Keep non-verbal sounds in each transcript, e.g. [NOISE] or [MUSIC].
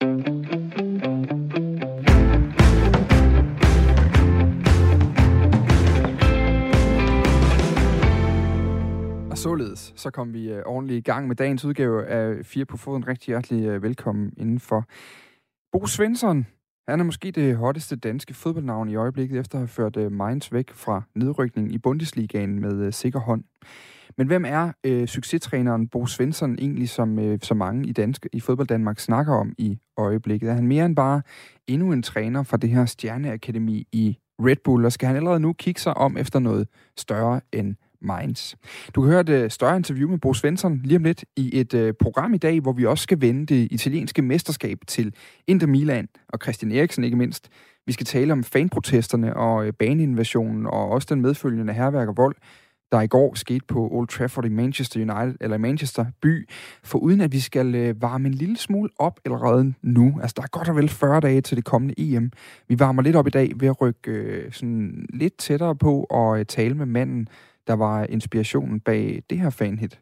Og således, så kom vi uh, ordentligt i gang med dagens udgave af Fire på Foden. Rigtig hjertelig uh, velkommen indenfor. Bo Svensson, han er måske det hotteste danske fodboldnavn i øjeblikket, efter at have ført øh, Mainz væk fra nedrykningen i Bundesligaen med øh, sikker hånd. Men hvem er øh, succestræneren Bo Svensson egentlig, som øh, så mange i, dansk, i fodbold Danmark snakker om i øjeblikket? Er han mere end bare endnu en træner fra det her stjerneakademi i Red Bull, og skal han allerede nu kigge sig om efter noget større end Minds. Du kan høre et øh, større interview med Bo Svensson lige om lidt i et øh, program i dag, hvor vi også skal vende det italienske mesterskab til Inter Milan og Christian Eriksen ikke mindst. Vi skal tale om fanprotesterne og øh, baneinvasionen og også den medfølgende herværk og vold, der i går skete på Old Trafford i Manchester United, eller Manchester by, for uden at vi skal øh, varme en lille smule op allerede nu. Altså, der er godt og vel 40 dage til det kommende EM. Vi varmer lidt op i dag ved at rykke sådan lidt tættere på og tale med manden, der var inspirationen bag det her fanhit.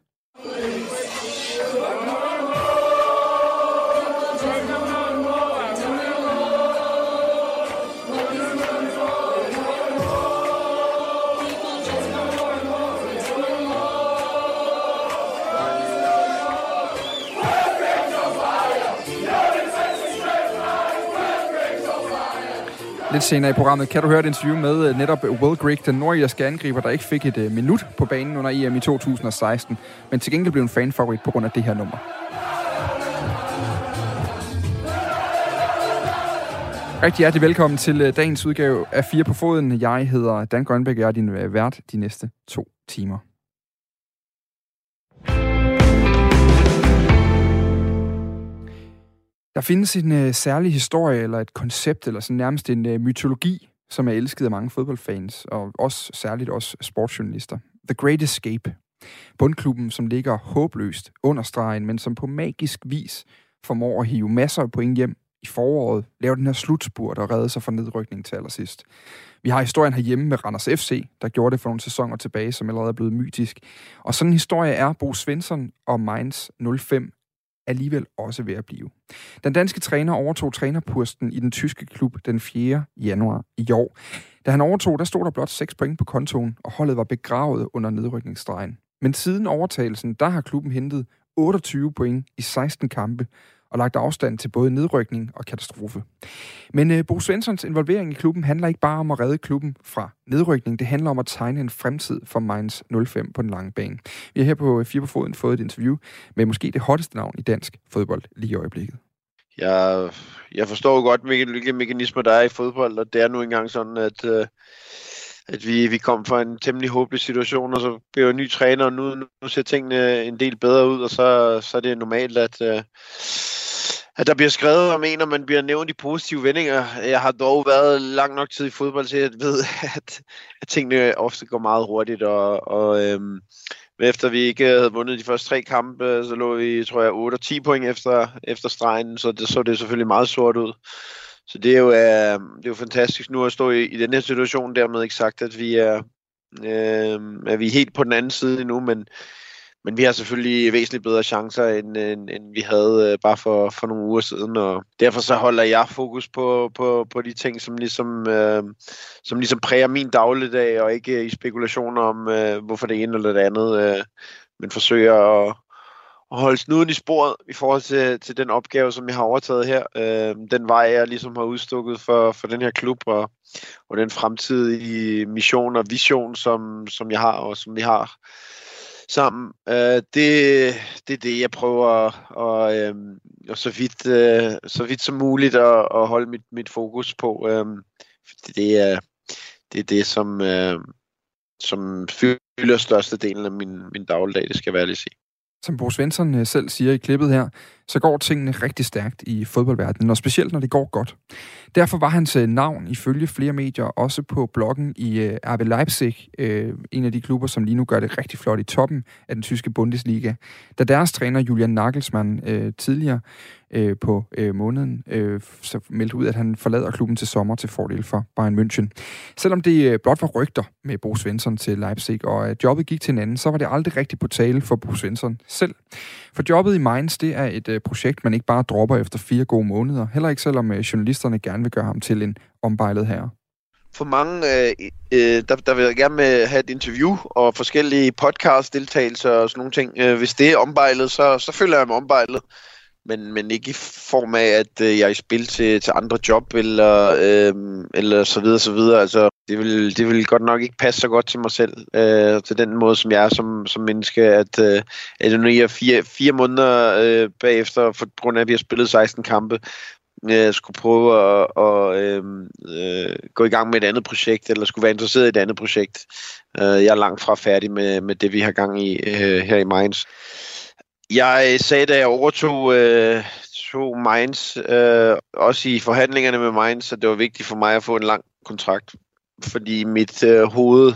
Lidt senere i programmet kan du høre et interview med øh, netop øh, Will Grigg, den nordirske angriber, der ikke fik et øh, minut på banen under EM i 2016, men til gengæld blev en fanfavorit på grund af det her nummer. Rigtig hjertelig velkommen til dagens udgave af Fire på Foden. Jeg hedder Dan Grønbæk, og jeg er din vært de næste to timer. Der findes en øh, særlig historie, eller et koncept, eller sådan nærmest en øh, mytologi, som er elsket af mange fodboldfans, og også særligt også sportsjournalister. The Great Escape. Bundklubben, som ligger håbløst under stregen, men som på magisk vis formår at hive masser af point hjem i foråret, lave den her slutspurt og redde sig fra nedrykning til allersidst. Vi har historien herhjemme med Randers FC, der gjorde det for nogle sæsoner tilbage, som allerede er blevet mytisk. Og sådan en historie er Bo Svensson og Mainz 05 alligevel også ved at blive. Den danske træner overtog trænerposten i den tyske klub den 4. januar i år. Da han overtog, der stod der blot 6 point på kontoen, og holdet var begravet under nedrykningsstregen. Men siden overtagelsen, der har klubben hentet 28 point i 16 kampe, og lagt afstand til både nedrykning og katastrofe. Men øh, Bo Svenssons involvering i klubben handler ikke bare om at redde klubben fra nedrykning, det handler om at tegne en fremtid for Mainz 05 på den lange bane. Vi har her på øh, Fire på Foden fået et interview med måske det hotteste navn i dansk fodbold lige i øjeblikket. Jeg, jeg forstår godt, hvilke mekanismer der er i fodbold, og det er nu engang sådan, at, Øh at vi, vi kom fra en temmelig håbløs situation, og så blev jeg ny træner, og nu, nu ser tingene en del bedre ud, og så, så er det normalt, at, øh, at der bliver skrevet om en, og man bliver nævnt i positive vendinger. Jeg har dog været lang nok tid i fodbold til at ved, [LAUGHS] at, at tingene ofte går meget hurtigt, og, og øh, efter vi ikke havde vundet de første tre kampe, så lå vi, tror jeg, 8 og 10 point efter, efter stregen, så det så det selvfølgelig meget sort ud. Så det er jo, øh, det er jo fantastisk nu at stå i, i den her situation, dermed ikke sagt, at vi er, øh, at vi er helt på den anden side endnu, men men vi har selvfølgelig væsentligt bedre chancer, end, end, end vi havde øh, bare for, for nogle uger siden, og derfor så holder jeg fokus på, på, på de ting, som ligesom, øh, som ligesom præger min dagligdag, og ikke øh, i spekulationer om, øh, hvorfor det ene eller det andet, øh, men forsøger at, at holde snuden i sporet i forhold til, til den opgave, som jeg har overtaget her. Øh, den vej, jeg ligesom har udstukket for, for den her klub, og, og den fremtidige mission og vision, som, som jeg har, og som vi har sammen. Øh, det, det er det, jeg prøver at, øh, og så, vidt, øh, så vidt som muligt at, at holde mit, mit fokus på. Øh, det, er, det er det, som, øh, som fylder størstedelen af min, min dagligdag, det skal være lige sige. Som Bo Svensson øh, selv siger i klippet her, så går tingene rigtig stærkt i fodboldverdenen, og specielt når det går godt. Derfor var hans øh, navn ifølge flere medier også på bloggen i øh, RB Leipzig, øh, en af de klubber, som lige nu gør det rigtig flot i toppen af den tyske Bundesliga. Da deres træner Julian Nagelsmann tidligere øh, på øh, måneden, øh, så meldte ud, at han forlader klubben til sommer til fordel for Bayern München. Selvom det øh, blot var rygter med Bo Svensson til Leipzig, og jobbet gik til en anden, så var det aldrig rigtig på tale for Bo Svensson selv. For jobbet i Mainz, det er et øh, projekt, man ikke bare dropper efter fire gode måneder, heller ikke selvom øh, journalisterne gerne vil gøre ham til en ombejlet herre for mange, øh, øh, der, der vil jeg gerne have et interview og forskellige podcast-deltagelser og sådan nogle ting. Øh, hvis det er ombejlet, så, så føler jeg mig ombejlet. Men, men ikke i form af, at øh, jeg er i spil til, til andre job eller, øh, eller så videre, så videre. Altså, det vil, det vil godt nok ikke passe så godt til mig selv, øh, til den måde, som jeg er som, som menneske, at, øh, at nu er fire, fire måneder øh, bagefter, for grund af, at vi har spillet 16 kampe, øh, skulle prøve at, at øh, øh, gå i gang med et andet projekt, eller skulle være interesseret i et andet projekt. Øh, jeg er langt fra færdig med, med det, vi har gang i øh, her i Mainz. Jeg sagde, da jeg overtog øh, tog Mainz, øh, også i forhandlingerne med Mainz, at det var vigtigt for mig at få en lang kontrakt. Fordi mit øh, hoved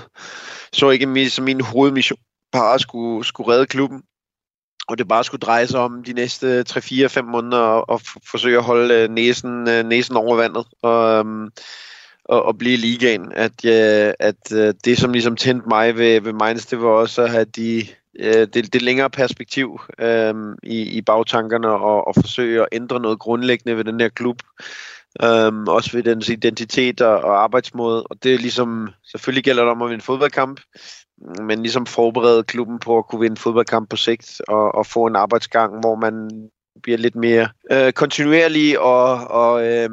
så ikke min, som min hovedmission bare skulle, skulle redde klubben og det bare skulle dreje sig om de næste 3-4-5 måneder og, og forsøge at holde øh, næsen, øh, næsen over vandet og, øhm, og, og blive i ligaen. At, øh, at øh, det, som ligesom tændte mig ved, ved Mainz, det var også at have de, øh, det, det længere perspektiv øh, i, i bagtankerne og, og forsøge at ændre noget grundlæggende ved den her klub. Øhm, også ved dens identitet og, og arbejdsmåde. Og det er ligesom, selvfølgelig gælder det om at vinde fodboldkamp, men ligesom forberede klubben på at kunne vinde fodboldkamp på sigt og, og få en arbejdsgang, hvor man bliver lidt mere øh, kontinuerlig og, og øh,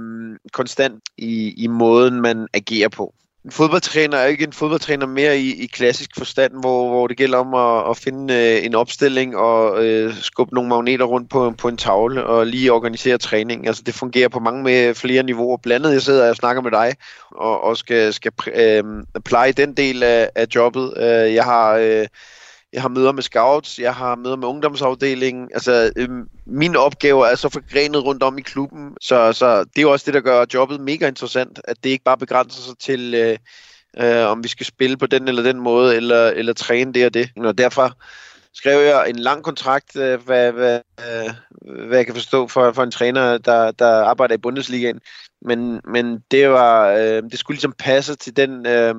konstant i, i måden, man agerer på en fodboldtræner er ikke en fodboldtræner mere i, i klassisk forstand, hvor, hvor det gælder om at, at finde øh, en opstilling og øh, skubbe nogle magneter rundt på, på en tavle og lige organisere træning. Altså det fungerer på mange med flere niveauer. Blandet jeg sidder og snakker med dig og, og skal, skal øh, pleje den del af, af jobbet. Øh, jeg har... Øh, jeg har møder med scouts, jeg har møder med ungdomsafdelingen. Altså, øh, min opgave er så forgrenet rundt om i klubben, så, så det er jo også det, der gør jobbet mega interessant, at det ikke bare begrænser sig til, øh, øh, om vi skal spille på den eller den måde, eller, eller træne det og det. Og derfor skrev jeg en lang kontrakt, øh, hvad, hvad, øh, hvad jeg kan forstå for, for en træner, der, der arbejder i Bundesligaen. Men, men det var, øh, det skulle ligesom passe til den... Øh,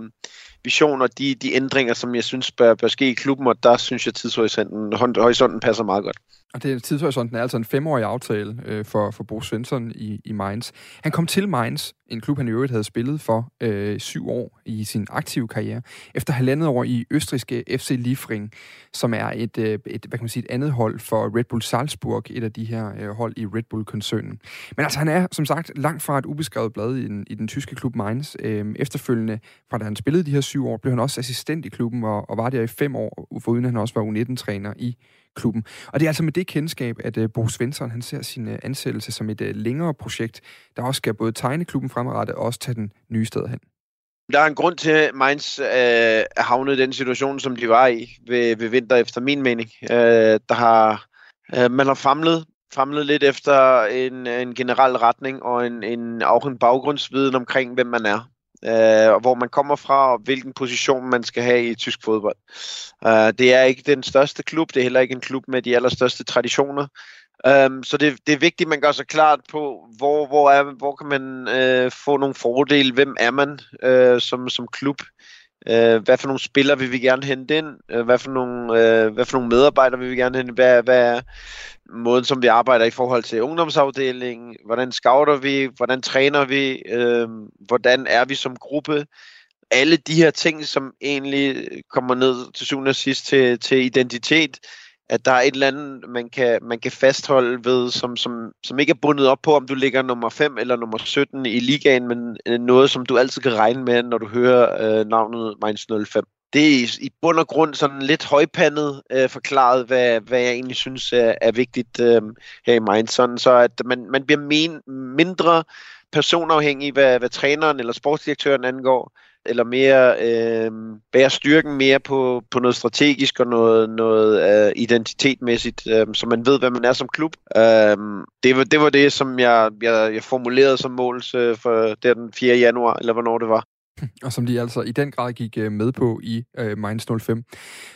visioner, de, de ændringer, som jeg synes bør, bør ske i klubben, og der synes jeg, at tidshorisonten horisonten passer meget godt. Og det tidshorisonten er altså en femårig aftale øh, for, for Bo Svensson i, i Mainz. Han kom til Mainz, en klub, han i øvrigt havde spillet for øh, syv år i sin aktive karriere, efter halvandet år i østriske FC Liefring, som er et, øh, et, hvad kan man sige, et andet hold for Red Bull Salzburg, et af de her øh, hold i Red Bull-koncernen. Men altså, han er som sagt langt fra et ubeskrevet blad i den, i den tyske klub Mainz. Øh, efterfølgende, fra da han spillede de her syv år, blev han også assistent i klubben og, og var der i fem år, foruden han også var U19-træner i klubben. Og det er altså med det kendskab, at øh, Bo Svensson han ser sin øh, ansættelse som et øh, længere projekt, der også skal både tegne klubben fremadrettet og også tage den nye sted hen. Der er en grund til, at Mainz øh, havnede i den situation, som de var i ved, ved vinter, efter min mening. Øh, der har, øh, man har famlet, famlet lidt efter en, en generel retning og en, en, også en baggrundsviden omkring, hvem man er øh, hvor man kommer fra, og hvilken position man skal have i tysk fodbold. Øh, det er ikke den største klub, det er heller ikke en klub med de allerstørste traditioner. Um, så det, det er vigtigt, at man gør sig klart på, hvor, hvor, er, hvor kan man øh, få nogle fordele, hvem er man øh, som, som klub, øh, hvad for nogle spillere vil vi gerne hente ind, øh, hvad, for nogle, øh, hvad for nogle medarbejdere vil vi gerne hente, hvad, hvad er måden, som vi arbejder i forhold til ungdomsafdelingen, hvordan scouter vi, hvordan træner vi, øh, hvordan er vi som gruppe, alle de her ting, som egentlig kommer ned til syvende og sidst til, til identitet, at der er et eller andet, man kan, man kan fastholde ved, som, som, som ikke er bundet op på, om du ligger nummer 5 eller nummer 17 i ligaen, men noget, som du altid kan regne med, når du hører øh, navnet Mainz 05 det er i bund og grund sådan lidt højpandet øh, forklaret, hvad, hvad jeg egentlig synes er, er vigtigt øh, her i Mainz. Sådan, så at man, man bliver men, mindre personafhængig, hvad, hvad træneren eller sportsdirektøren angår, eller mere øh, bære styrken mere på, på noget strategisk og noget, noget øh, identitetmæssigt, øh, så man ved, hvad man er som klub. Øh, det, var, det var det, som jeg, jeg, jeg formulerede som mål øh, for der den 4. januar, eller hvornår det var. [LAUGHS] og som de altså i den grad gik øh, med på i øh, Mainz 05.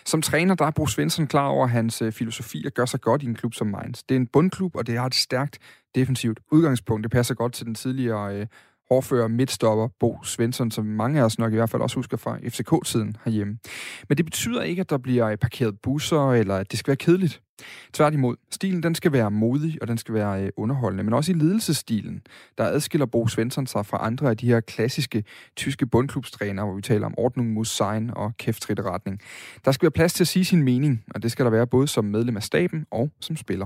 Som træner, der er Bo Svensson klar over hans øh, filosofi at gøre sig godt i en klub som Mainz. Det er en bundklub, og det har et stærkt defensivt udgangspunkt. Det passer godt til den tidligere øh, overfører midtstopper Bo Svensson, som mange af os nok i hvert fald også husker fra FCK-tiden herhjemme. Men det betyder ikke, at der bliver parkeret busser, eller at det skal være kedeligt. Tværtimod, stilen den skal være modig, og den skal være øh, underholdende, men også i ledelsestilen, der adskiller Bo Svensson sig fra andre af de her klassiske tyske bundklubstrænere, hvor vi taler om ordning, muss sein og kæftritteretning. Der skal være plads til at sige sin mening, og det skal der være både som medlem af staben og som spiller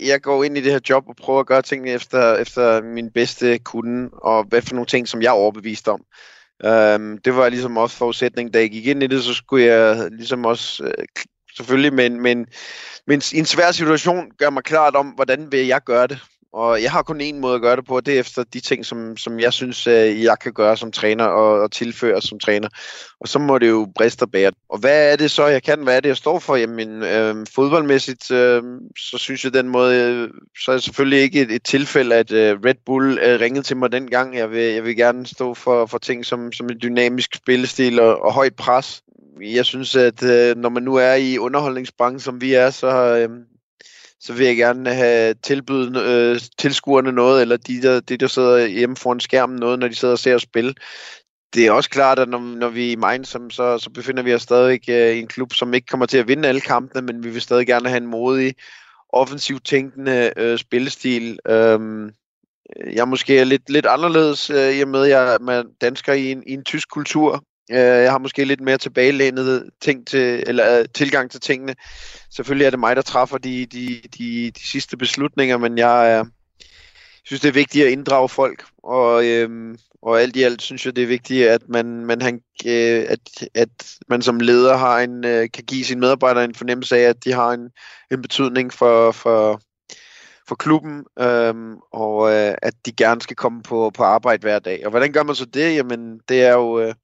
jeg går ind i det her job og prøver at gøre tingene efter, efter min bedste kunde, og hvad for nogle ting, som jeg er overbevist om. Øhm, det var ligesom også forudsætning, da jeg gik ind i det, så skulle jeg ligesom også, øh, selvfølgelig, men, men, men i en svær situation, gøre mig klart om, hvordan vil jeg gøre det. Og jeg har kun én måde at gøre det på, og det er efter de ting, som, som jeg synes, øh, jeg kan gøre som træner og, og tilføre som træner. Og så må det jo briste og bære. Og hvad er det så, jeg kan? Hvad er det, jeg står for? Jamen, øh, fodboldmæssigt, øh, så synes jeg den måde, øh, så er det selvfølgelig ikke et, et tilfælde, at øh, Red Bull øh, ringede til mig dengang. Jeg vil, jeg vil gerne stå for, for ting som, som en dynamisk spillestil og, og højt pres. Jeg synes, at øh, når man nu er i underholdningsbranchen, som vi er, så, øh, så vil jeg gerne øh, have tilbydet øh, tilskuerne noget, eller de der, de, der sidder hjemme foran skærmen noget, når de sidder og ser os spille. Det er også klart, at når, når vi er i Mainz, så, så befinder vi os stadig øh, i en klub, som ikke kommer til at vinde alle kampene, men vi vil stadig gerne have en modig, offensivt tænkende øh, spillestil. Øhm, jeg er måske lidt, lidt anderledes, øh, i og med, at jeg er dansker i en, i en tysk kultur, Øh, jeg har måske lidt mere tilbagelænet ting til, eller, øh, tilgang til tingene. Selvfølgelig er det mig, der træffer de, de, de, de sidste beslutninger, men jeg jeg synes, det er vigtigt at inddrage folk. Og, uh, og alt i alt synes jeg, det er vigtigt, at man, man, han, øh, at, at man som leder har en, øh, kan give sine medarbejdere en fornemmelse af, at de har en, en betydning for, for, for klubben, øhm, og øh, at de gerne skal komme på, på arbejde hver dag. Og hvordan gør man så det? Jamen, det er jo, øh,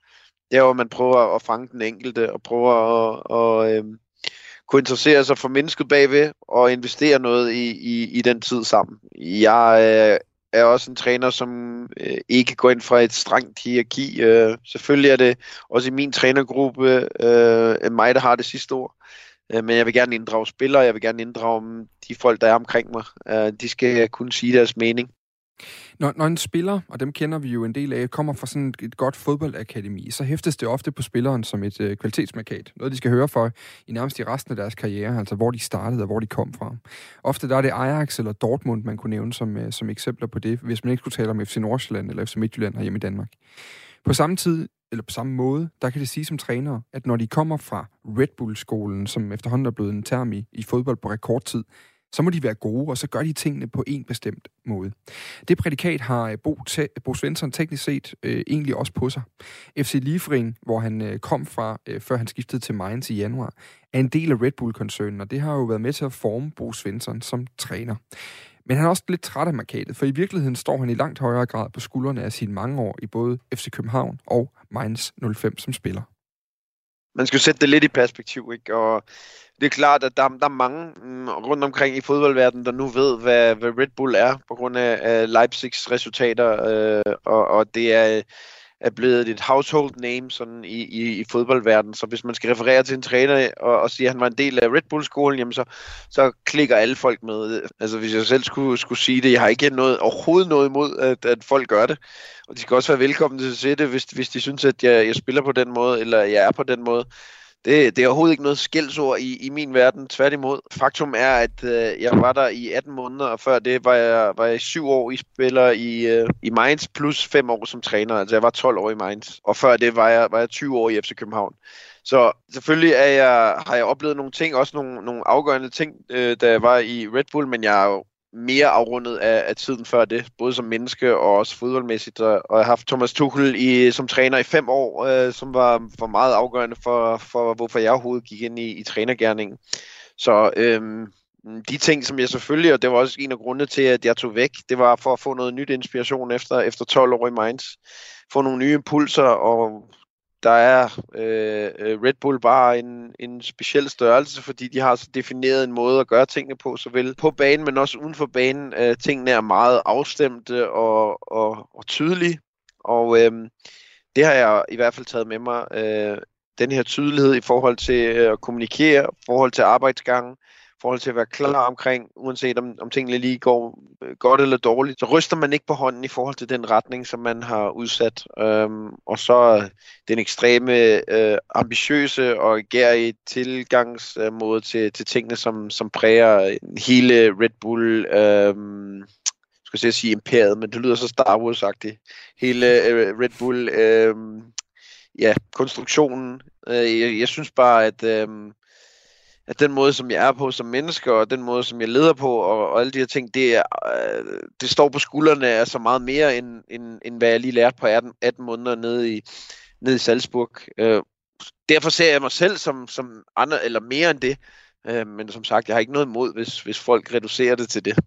det er jo, at man prøver at fange den enkelte, og prøver at, at øh, kunne interessere sig for mennesket bagved, og investere noget i, i, i den tid sammen. Jeg øh, er også en træner, som øh, ikke går ind fra et strengt hierarki. Øh, selvfølgelig er det også i min trænergruppe øh, mig, der har det sidste ord. Øh, men jeg vil gerne inddrage spillere, jeg vil gerne inddrage mm, de folk, der er omkring mig. Øh, de skal kunne sige deres mening. Når, når en spiller, og dem kender vi jo en del af, kommer fra sådan et godt fodboldakademi, så hæftes det ofte på spilleren som et øh, kvalitetsmarkat. Noget, de skal høre for i nærmest i resten af deres karriere, altså hvor de startede og hvor de kom fra. Ofte der er det Ajax eller Dortmund, man kunne nævne som, øh, som eksempler på det, hvis man ikke skulle tale om FC Nordsjælland eller FC Midtjylland hjemme i Danmark. På samme tid, eller på samme måde, der kan det sige som træner, at når de kommer fra Red Bull-skolen, som efterhånden er blevet en term i, i fodbold på rekordtid, så må de være gode, og så gør de tingene på en bestemt måde. Det prædikat har øh, Bo, Bo Svensson teknisk set øh, egentlig også på sig. FC Liefering, hvor han øh, kom fra, øh, før han skiftede til Mainz i januar, er en del af Red Bull-koncernen, og det har jo været med til at forme Bo Svensson som træner. Men han er også lidt træt af markedet, for i virkeligheden står han i langt højere grad på skuldrene af sine mange år i både FC København og Mainz 05 som spiller. Man skal sætte det lidt i perspektiv, ikke? Og det er klart, at der, der er mange mm, rundt omkring i fodboldverdenen, der nu ved, hvad, hvad Red Bull er, på grund af, af Leipzigs resultater, øh, og, og det er, er blevet et household name sådan i, i, i fodboldverdenen. Så hvis man skal referere til en træner og, og sige, at han var en del af Red Bull-skolen, jamen så, så klikker alle folk med. Altså hvis jeg selv skulle, skulle sige det, jeg har ikke noget, overhovedet noget imod, at, at folk gør det. Og de skal også være velkomne til at se det, hvis, hvis de synes, at jeg, jeg spiller på den måde, eller jeg er på den måde. Det, det er overhovedet ikke noget skældsord i, i min verden, tværtimod. Faktum er, at øh, jeg var der i 18 måneder, og før det var jeg, var jeg 7 år i spiller i, øh, i Mainz, plus 5 år som træner. Altså jeg var 12 år i Mainz, og før det var jeg, var jeg 20 år i FC København. Så selvfølgelig er jeg, har jeg oplevet nogle ting, også nogle, nogle afgørende ting, øh, da jeg var i Red Bull, men jeg er jo mere afrundet af, af tiden før det, både som menneske og også fodboldmæssigt. Og, og jeg har haft Thomas Tuchel i, som træner i fem år, øh, som var, var meget afgørende for, for, hvorfor jeg overhovedet gik ind i, i trænergærningen. Så øh, de ting, som jeg selvfølgelig, og det var også en af grundene til, at jeg tog væk, det var for at få noget nyt inspiration efter, efter 12 år i Mainz. Få nogle nye impulser og der er øh, øh, Red Bull bare en, en speciel størrelse, fordi de har så defineret en måde at gøre tingene på, såvel på banen, men også uden for banen. Øh, tingene er meget afstemte og, og, og tydelige, og øh, det har jeg i hvert fald taget med mig. Øh, den her tydelighed i forhold til øh, at kommunikere, i forhold til arbejdsgangen, forhold til at være klar omkring, uanset om, om tingene lige går øh, godt eller dårligt, så ryster man ikke på hånden i forhold til den retning, som man har udsat. Øhm, og så øh, den ekstreme, øh, ambitiøse og gærige tilgangsmåde til, til tingene, som, som præger hele Red Bull, øhm, skal jeg sige imperiet, men det lyder så Star Wars-agtigt. Hele øh, Red Bull, øh, ja, konstruktionen. Øh, jeg, jeg synes bare, at øh, at den måde, som jeg er på som menneske, og den måde, som jeg leder på, og, og alle de her ting, det, er, øh, det står på skuldrene af så meget mere, end, end, end hvad jeg lige lærte på 18, 18 måneder nede i, nede i Salzburg. Øh, derfor ser jeg mig selv som, som andre, eller mere end det. Øh, men som sagt, jeg har ikke noget imod, hvis, hvis folk reducerer det til det.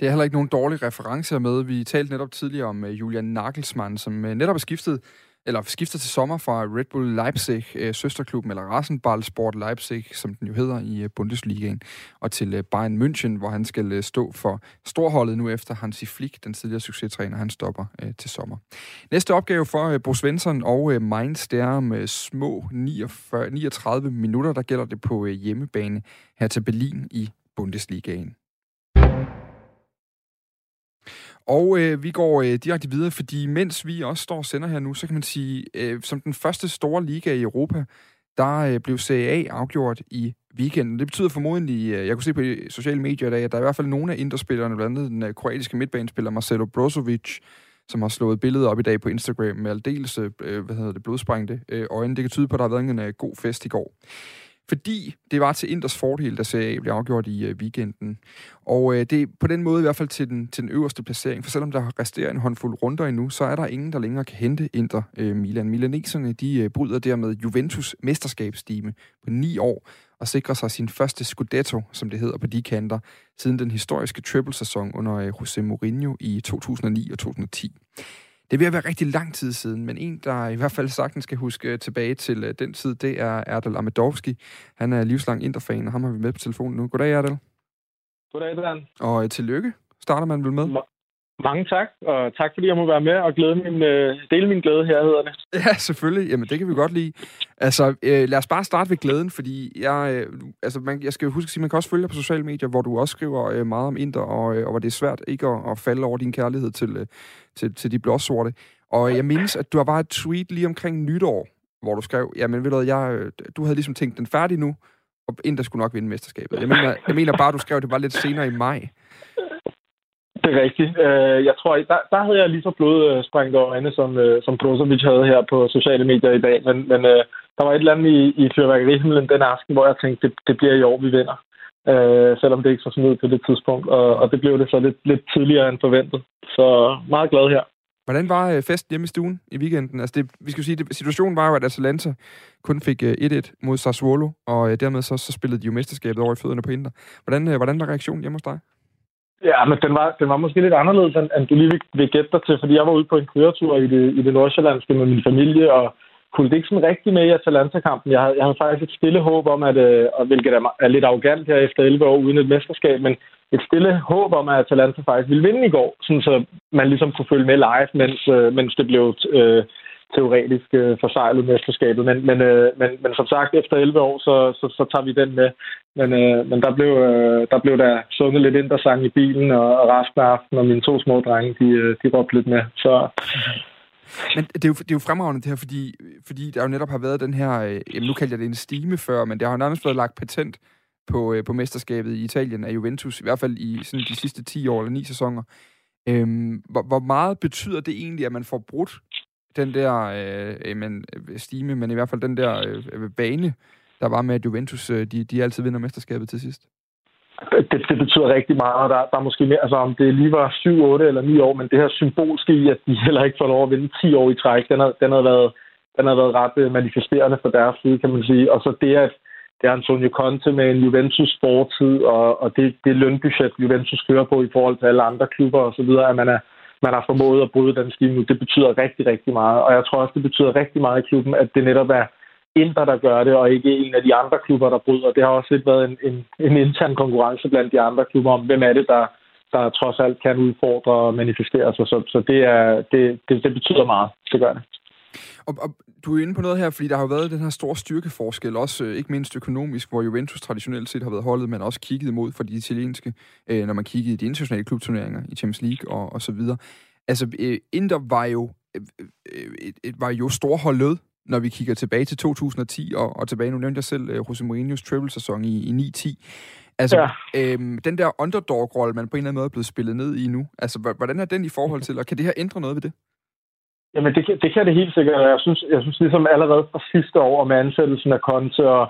Det er heller ikke nogen dårlige referencer med. Vi talte netop tidligere om øh, Julian Nagelsmann, som øh, netop er skiftet eller skifter til sommer fra Red Bull Leipzig, øh, søsterklubben, eller Rasenballsport Leipzig, som den jo hedder i øh, Bundesligaen, og til øh, Bayern München, hvor han skal øh, stå for storholdet nu efter Hansi Flick, den tidligere succestræner, han stopper øh, til sommer. Næste opgave for øh, Bo Svensson og øh, Mainz, det er med øh, små 49, 39 minutter, der gælder det på øh, hjemmebane her til Berlin i Bundesligaen. Og øh, vi går øh, direkte videre, fordi mens vi også står og sender her nu, så kan man sige, øh, som den første store liga i Europa, der øh, blev Serie A afgjort i weekenden. Det betyder formodentlig, øh, jeg kunne se på sociale medier i dag, at der er i hvert fald nogle af inderspillerne, blandt andet den øh, kroatiske midtbanespiller Marcelo Brozovic, som har slået billedet op i dag på Instagram med aldeles, øh, hvad hedder det, blodsprængte øh, øjne. Det kan tyde på, at der har været en øh, god fest i går fordi det var til Inders fordel, der Serie A blev afgjort i øh, weekenden. Og øh, det er på den måde i hvert fald til den, til den øverste placering, for selvom der resterer en håndfuld runder endnu, så er der ingen, der længere kan hente Inter øh, Milan. Milaneserne, de øh, bryder dermed Juventus mesterskabsstime på ni år, og sikrer sig sin første Scudetto, som det hedder på de kanter, siden den historiske triple-sæson under øh, José Mourinho i 2009 og 2010. Det vil være rigtig lang tid siden, men en, der i hvert fald sagtens skal huske tilbage til uh, den tid, det er Erdal Amedovski. Han er livslang interfan, og ham har vi med på telefonen nu. Goddag, Erdal. Goddag, Dan. Og uh, tillykke starter man vel med. Mange tak, og tak fordi jeg må være med og glæde min, øh, dele min glæde her, hedder det. Ja, selvfølgelig. Jamen, det kan vi godt lide. Altså, øh, lad os bare starte ved glæden, fordi jeg, øh, altså, man, jeg skal jo huske at sige, man kan også følge dig på sociale medier, hvor du også skriver øh, meget om Inter, og, øh, og hvor det er svært ikke at, at falde over din kærlighed til, øh, til, til de blåsorte. Og jeg mindes, at du har bare et tweet lige omkring nytår, hvor du skrev, jamen ved du jeg, øh, du havde ligesom tænkt den færdig nu, og Inter skulle nok vinde mesterskabet. Jeg mener, jeg mener bare, du skrev det var lidt senere i maj. Det er rigtigt. Øh, jeg tror, der, der havde jeg lige så blodsprængt øh, øjne, som, øh, som Brozovic havde her på sociale medier i dag. Men, men der var et eller andet i, i fyrværkerihimlen den aften, hvor jeg tænkte, det, det bliver i år, vi vinder. Øh, selvom det ikke så sådan ud på det tidspunkt. Og, og det blev det så lidt, lidt tidligere end forventet. Så meget glad her. Hvordan var festen hjemme i stuen i weekenden? Altså det, vi skal sige, det, situationen var jo, at Atalanta kun fik 1-1 mod Sassuolo, og dermed så, så spillede de jo mesterskabet over i fødderne på Inter. Hvordan, hvordan var reaktionen hjemme hos dig? Ja, men den var, den var måske lidt anderledes, end, end du lige vil, vil gætte dig til, fordi jeg var ude på en køretur i det, i det nordsjællandske med min familie, og kunne det ikke sådan rigtig med i Atalanta-kampen. Jeg havde, jeg havde faktisk et stille håb om, at, øh, hvilket er, er lidt arrogant her efter 11 år uden et mesterskab, men et stille håb om, at Atalanta faktisk ville vinde i går, sådan så man ligesom kunne følge med live, mens, øh, mens det blev øh, teoretisk øh, forsejlet mesterskabet. Men, men, øh, men, men som sagt, efter 11 år, så, så, så tager vi den med. Men, øh, men der, blev, øh, der blev der sunget lidt ind, der sang i bilen, og, og resten af aftenen, og mine to små drenge, de, øh, de råbte lidt med. Så, men det er, jo, det er jo fremragende det her, fordi, fordi der jo netop har været den her, øh, jamen nu kalder jeg det en stime før, men det har jo nærmest været lagt patent på, øh, på mesterskabet i Italien af Juventus, i hvert fald i sådan de sidste 10 år eller 9 sæsoner. Øhm, hvor, hvor meget betyder det egentlig, at man får brudt den der øh, men, stime, men i hvert fald den der øh, bane, der var med, at Juventus øh, de, de altid vinder mesterskabet til sidst? Det, det betyder rigtig meget, der, der er måske mere, altså om det lige var 7, 8 eller 9 år, men det her symbolske i, at de [LAUGHS] heller ikke får lov at vinde 10 år i træk, den har, den har været, den har været ret øh, manifesterende for deres side, kan man sige. Og så det, at det er Antonio Conte med en Juventus fortid, og, og det, det lønbudget, Juventus kører på i forhold til alle andre klubber osv., at man er, man har formået at bryde den stil nu, det betyder rigtig, rigtig meget. Og jeg tror også, det betyder rigtig meget i klubben, at det netop er Inter, der gør det, og ikke en af de andre klubber, der bryder. Det har også lidt været en, en, en intern konkurrence blandt de andre klubber om, hvem er det, der, der trods alt kan udfordre og manifestere sig. Så, så det, er, det, det, det betyder meget. Det gør det. Og, og du er inde på noget her, fordi der har jo været den her store styrkeforskel, også øh, ikke mindst økonomisk, hvor Juventus traditionelt set har været holdet, men også kigget imod for de italienske, øh, når man kiggede i de internationale klubturneringer i Champions League og, og så videre. Altså, øh, Inter var jo, øh, øh, var jo storholdet, når vi kigger tilbage til 2010 og, og tilbage, nu nævnte jeg selv øh, Jose Mourinho's treble-sæson i, i 9-10. Altså, ja. øhm, den der underdog-rolle, man på en eller anden måde er blevet spillet ned i nu, altså, hvordan er den i forhold [LAUGHS] til, og kan det her ændre noget ved det? Jamen, det, det kan det helt sikkert. Jeg synes, jeg synes ligesom allerede fra sidste år med ansættelsen af Conte og,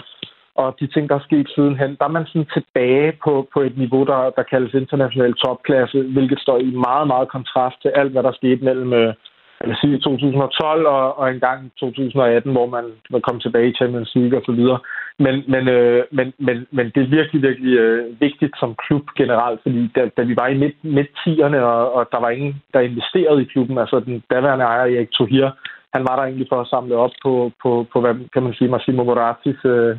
og de ting, der er sket sidenhen, der er man sådan tilbage på, på et niveau, der, der kaldes international topklasse, hvilket står i meget, meget kontrast til alt, hvad der skete mellem øh, eller sige 2012 og, og en gang 2018, hvor man, man kom tilbage i Champions League og så videre. Men, men, øh, men, men, men det er virkelig, virkelig øh, vigtigt som klub generelt, fordi da, da vi var i midt, midt 10'erne, og, og der var ingen, der investerede i klubben, altså den daværende ejer Erik Tohir, han var der egentlig for at samle op på, på, på hvad kan man sige, Massimo Moratis øh,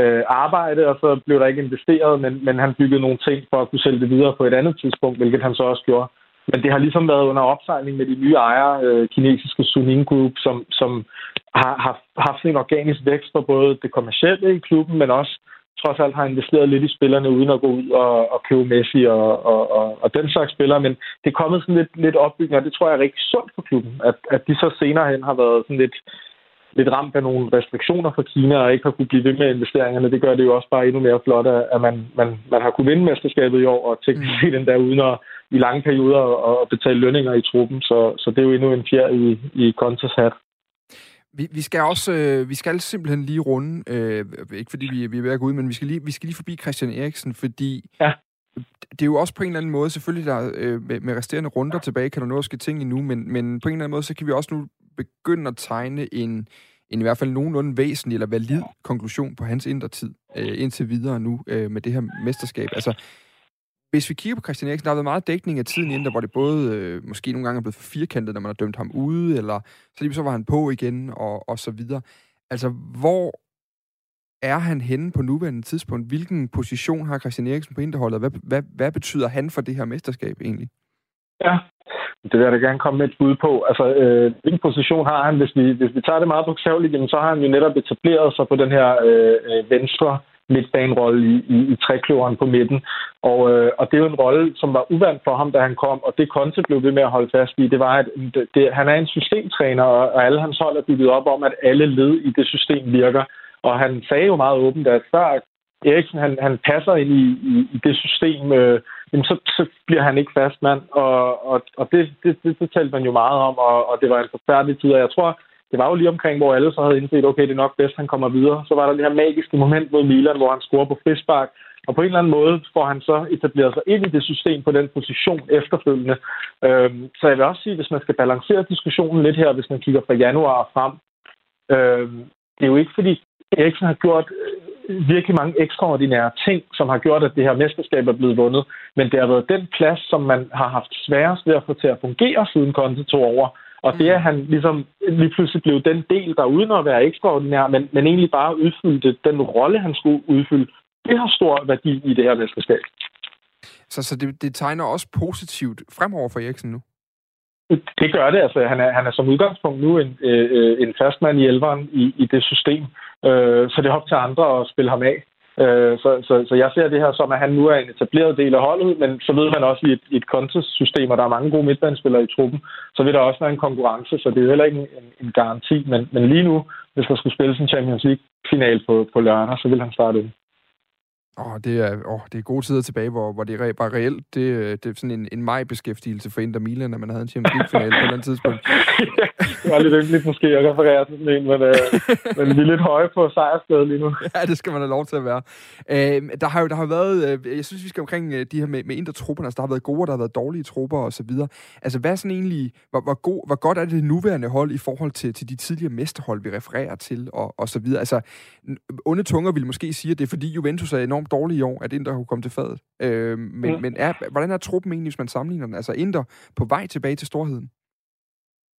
øh, arbejde, og så blev der ikke investeret, men, men han byggede nogle ting for at kunne sælge det videre på et andet tidspunkt, hvilket han så også gjorde. Men det har ligesom været under opsejling med de nye ejere, øh, kinesiske Suning Group, som, som har, har haft en organisk vækst for både det kommercielle i klubben, men også trods alt har investeret lidt i spillerne, uden at gå ud og, og købe Messi og, og, og, og den slags spillere. Men det er kommet sådan lidt, lidt opbygning, og det tror jeg er rigtig sundt for klubben, at, at de så senere hen har været sådan lidt lidt ramt af nogle restriktioner fra Kina og ikke har kunne blive ved med investeringerne. Det gør det jo også bare endnu mere flot, at man, man, man har kunne vinde mesterskabet i år, og teknisk mm. set den der uden at i lange perioder og betale lønninger i truppen. Så, så det er jo endnu en fjer i, i Contes hat. Vi, vi skal også, øh, vi skal simpelthen lige runde, øh, ikke fordi vi, vi er ved at gå ud, men vi skal lige, vi skal lige forbi Christian Eriksen, fordi ja. det er jo også på en eller anden måde, selvfølgelig der øh, med, med resterende runder tilbage, kan der nå at ske ting endnu, men, men på en eller anden måde, så kan vi også nu begynde at tegne en, en i hvert fald nogenlunde væsentlig eller valid konklusion på hans indertid øh, indtil videre nu øh, med det her mesterskab. Altså, hvis vi kigger på Christian Eriksen, der har været meget dækning af tiden inden, der hvor det både øh, måske nogle gange er blevet for firkantet, når man har dømt ham ude, eller så lige så var han på igen, og, og så videre. Altså, hvor er han henne på nuværende tidspunkt? Hvilken position har Christian Eriksen på indholdet? Hvad, hvad, hvad betyder han for det her mesterskab egentlig? Ja, det vil jeg da gerne komme med et bud på. Altså, øh, hvilken position har han? Hvis vi, hvis vi tager det meget bogstaveligt, så har han jo netop etableret sig på den her øh, øh venstre midtbanerolle i, i, i trækløveren på midten. Og, øh, og det er jo en rolle, som var uvandt for ham, da han kom, og det Conte blev ved med at holde fast i, det var, at det, det, han er en systemtræner, og, og alle hans hold er bygget op om, at alle led i det system virker. Og han sagde jo meget åbent, at før Eriksen han, han passer ind i, i, i det system, øh, jamen så, så bliver han ikke fast mand. Og, og, og det, det, det, det talte man jo meget om, og, og det var en forfærdelig tid. Og jeg tror, det var jo lige omkring, hvor alle så havde indset, okay, det er nok bedst, han kommer videre. Så var der det her magiske moment mod Milan, hvor han scorer på frispark, og på en eller anden måde får han så etableret sig ind i det system på den position efterfølgende. Øhm, så jeg vil også sige, hvis man skal balancere diskussionen lidt her, hvis man kigger fra januar og frem, øhm, det er jo ikke fordi Eriksen har gjort øh, virkelig mange ekstraordinære ting, som har gjort, at det her mesterskab er blevet vundet, men det har været den plads, som man har haft sværest ved at få til at fungere siden Conte tog over, og det, at han ligesom lige pludselig blev den del, der uden at være ekstraordinær, men, men egentlig bare udfyldte den rolle, han skulle udfylde, det har stor værdi i det her mesterskab. Så, så det, det tegner også positivt fremover for Eriksen nu? Det gør det. Altså, han, er, han er som udgangspunkt nu en, øh, en fastmand i elveren i, i det system. Øh, så det er op til andre at spille ham af. Øh, så, så, så jeg ser det her som, at han nu er en etableret del af holdet, men så ved man også i et, i et kontesystem, og der er mange gode midtbanespillere i truppen, så vil der også være en konkurrence, så det er jo heller ikke en, en garanti. Men, men lige nu, hvis der skulle spilles en Champions League-final på, på lørdag, så vil han starte ind. Åh, oh, det er, oh, det er gode tider tilbage, hvor, hvor det var reelt. Det, det er sådan en, en maj-beskæftigelse for Inter Milan, at man havde en Champions League-finale på et eller andet tidspunkt. [LAUGHS] det var lidt yndeligt måske at referere til sådan en, men, øh, [LAUGHS] men vi er lidt høje på sejrstedet lige nu. ja, det skal man have lov til at være. Øh, der har jo der har været, øh, jeg synes, vi skal omkring øh, de her med, med Inter-trupperne. Altså, der har været gode, der har været dårlige trupper og så videre. Altså, hvad er sådan egentlig, hvor, hvor, god, hvor godt er det nuværende hold i forhold til, til de tidligere mesterhold, vi refererer til, og, og så videre? Altså, onde tunger vil måske sige, at det er fordi Juventus er enormt dårlig i år, at Inter kunne komme til fadet. Øh, men mm. men er, hvordan er truppen egentlig, hvis man sammenligner den? Altså Inter på vej tilbage til storheden?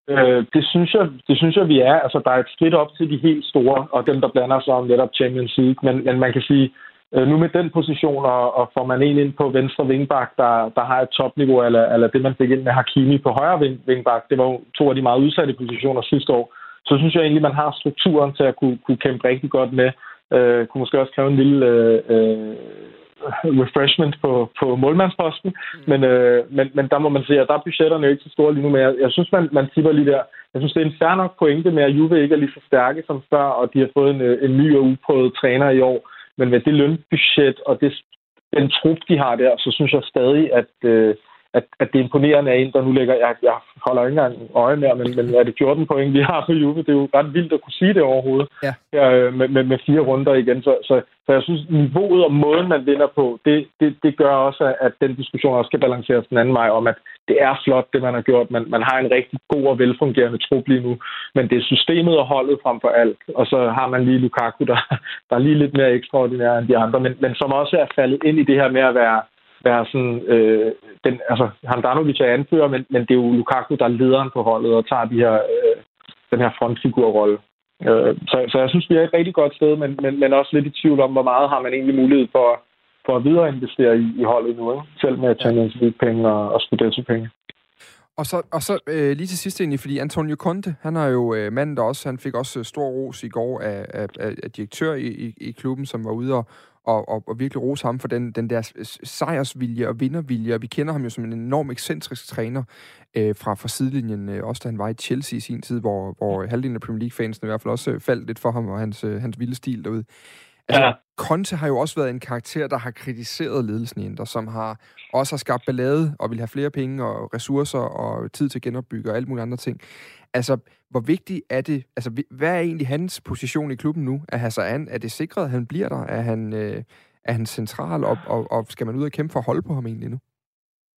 Øh, det, synes jeg, det synes jeg, vi er. Altså, der er et skridt op til de helt store, og dem, der blander sig om netop Champions League. Men, men man kan sige, øh, nu med den position, og, og får man en ind på venstre vingbak, der, der har et topniveau, eller, eller det, man fik ind med Hakimi på højre ving, vingbak, det var jo to af de meget udsatte positioner sidste år, så synes jeg egentlig, man har strukturen til at kunne, kunne kæmpe rigtig godt med. Øh, kunne måske også kræve en lille øh, øh, refreshment på, på målmandsposten, mm. men, øh, men, men der må man sige, at der er budgetterne jo ikke så store lige nu, men jeg, jeg synes, man, man tipper lige der. Jeg synes, det er en fair nok pointe med, at Juve ikke er lige så stærke som før, og de har fået en, en ny og uprøvet træner i år. Men med det lønbudget og det, den trup, de har der, så synes jeg stadig, at, øh, at, at det er imponerende af en, der nu ligger, jeg, jeg holder ikke engang øje med, men, men er det 14 point, vi har på Juve? Det er jo ret vildt at kunne sige det overhovedet, ja. Ja, øh, med, med, med fire runder igen. Så, så, så jeg synes, niveauet og måden, man vinder på, det, det, det gør også, at den diskussion også skal balanceres den anden vej om, at det er flot, det man har gjort. Man, man har en rigtig god og velfungerende trup lige nu, men det er systemet og holdet frem for alt. Og så har man lige Lukaku, der, der er lige lidt mere ekstraordinær end de andre, men, men som også er faldet ind i det her med at være være sådan, øh, den, altså Handanovic er anfører, men, men det er jo Lukaku, der er lederen på holdet og tager de her, øh, den her frontfigurrolle. Øh, så, så jeg synes, vi er et rigtig godt sted, men, men, men også lidt i tvivl om, hvor meget har man egentlig mulighed for, for at videreinvestere i, i holdet nu, ikke? selv med Champions League-penge og, og Scudetto-penge. Og så, og så øh, lige til sidst egentlig, fordi Antonio Conte, han er jo øh, manden, der også, han fik også øh, stor ros i går af, af, af direktør i, i, i klubben, som var ude og, og, og, og virkelig rose ham for den, den der sejrsvilje og vindervilje. Og vi kender ham jo som en enorm ekscentrisk træner øh, fra, fra sidelinjen, øh, også da han var i Chelsea i sin tid, hvor, hvor halvdelen af Premier League-fansene i hvert fald også øh, faldt lidt for ham og hans, øh, hans vilde stil derude. Altså, ja. Conte har jo også været en karakter, der har kritiseret ledelsen i Inter, som har også har skabt ballade og vil have flere penge og ressourcer og tid til at genopbygge og alt muligt andre ting. Altså, hvor vigtigt er det? Altså, hvad er egentlig hans position i klubben nu? Er Hassan, er det sikret, at han bliver der? Er han, øh, er han central, og, og, og skal man ud og kæmpe for at holde på ham egentlig nu?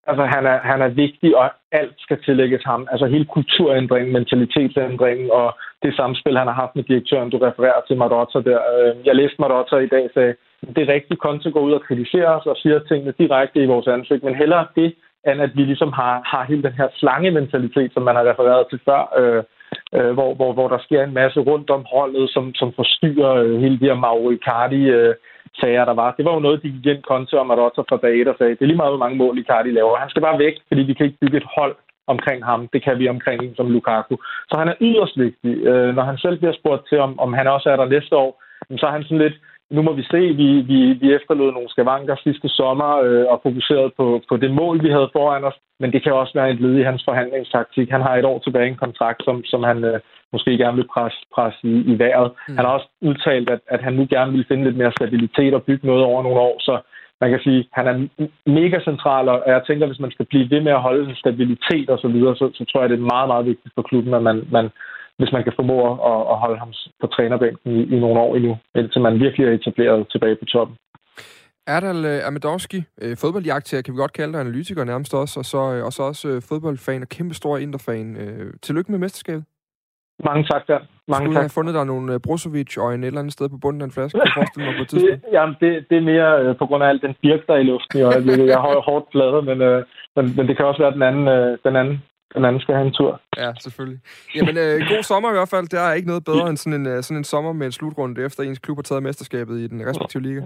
Altså, han er, han er vigtig, og alt skal tillægges ham. Altså, hele kulturændringen, mentalitetsændringen og det samspil, han har haft med direktøren, du refererer til Marotta der. Øh, jeg læste Marotta i dag, sagde, det er rigtigt, Conte går ud og kritiserer os og siger tingene direkte i vores ansigt, men hellere det, end at vi ligesom har, har hele den her slangementalitet, som man har refereret til før, øh, øh, hvor, hvor, hvor der sker en masse rundt om holdet, som, som forstyrrer øh, hele de her Mauro Icardi øh, sager, der var. Det var jo noget, de gik ind konto om, Marotta fra dag 1 og sagde, det er lige meget, hvor mange mål Icardi laver. Han skal bare væk, fordi vi kan ikke bygge et hold omkring ham. Det kan vi omkring en som Lukaku. Så han er yderst vigtig. Øh, når han selv bliver spurgt til, om, om han også er der næste år, så er han sådan lidt, nu må vi se, vi, vi, vi efterlod nogle skavanker sidste sommer øh, og fokuseret på, på det mål, vi havde foran os, men det kan også være et led i hans forhandlingstaktik. Han har et år tilbage en kontrakt, som, som han øh, måske gerne vil presse, presse i, i vejret. Mm. Han har også udtalt, at, at han nu gerne vil finde lidt mere stabilitet og bygge noget over nogle år, så man kan sige, han er mega central, og jeg tænker, hvis man skal blive ved med at holde en stabilitet og så videre, så, så tror jeg, det er meget, meget vigtigt for klubben, at man, man hvis man kan formå at, at holde ham på trænerbænken i, i nogle år endnu, indtil man virkelig er etableret tilbage på toppen. Erdal øh, uh, øh, fodboldjagtager, kan vi godt kalde dig, analytiker nærmest også, og så, øh, og så også fodboldfan og kæmpe stor interfan. Tillykke med mesterskabet. Mange tak, der. Mange Skulle tak. have fundet dig nogle uh, Brozovic og en et eller andet sted på bunden af en flaske, kan forestille mig på et [LAUGHS] tidspunkt? det, jamen, det, det er mere uh, på grund af alt den birk, der er i luften i øjeblikket. Jeg har hårdt fladet, men, uh, men, men det kan også være, at den anden, uh, den anden den anden skal have en tur. Ja, selvfølgelig. Jamen, øh, god sommer i hvert fald. Der er ikke noget bedre end sådan en, øh, sådan en sommer med en slutrunde, efter ens klub har taget mesterskabet i den respektive liga.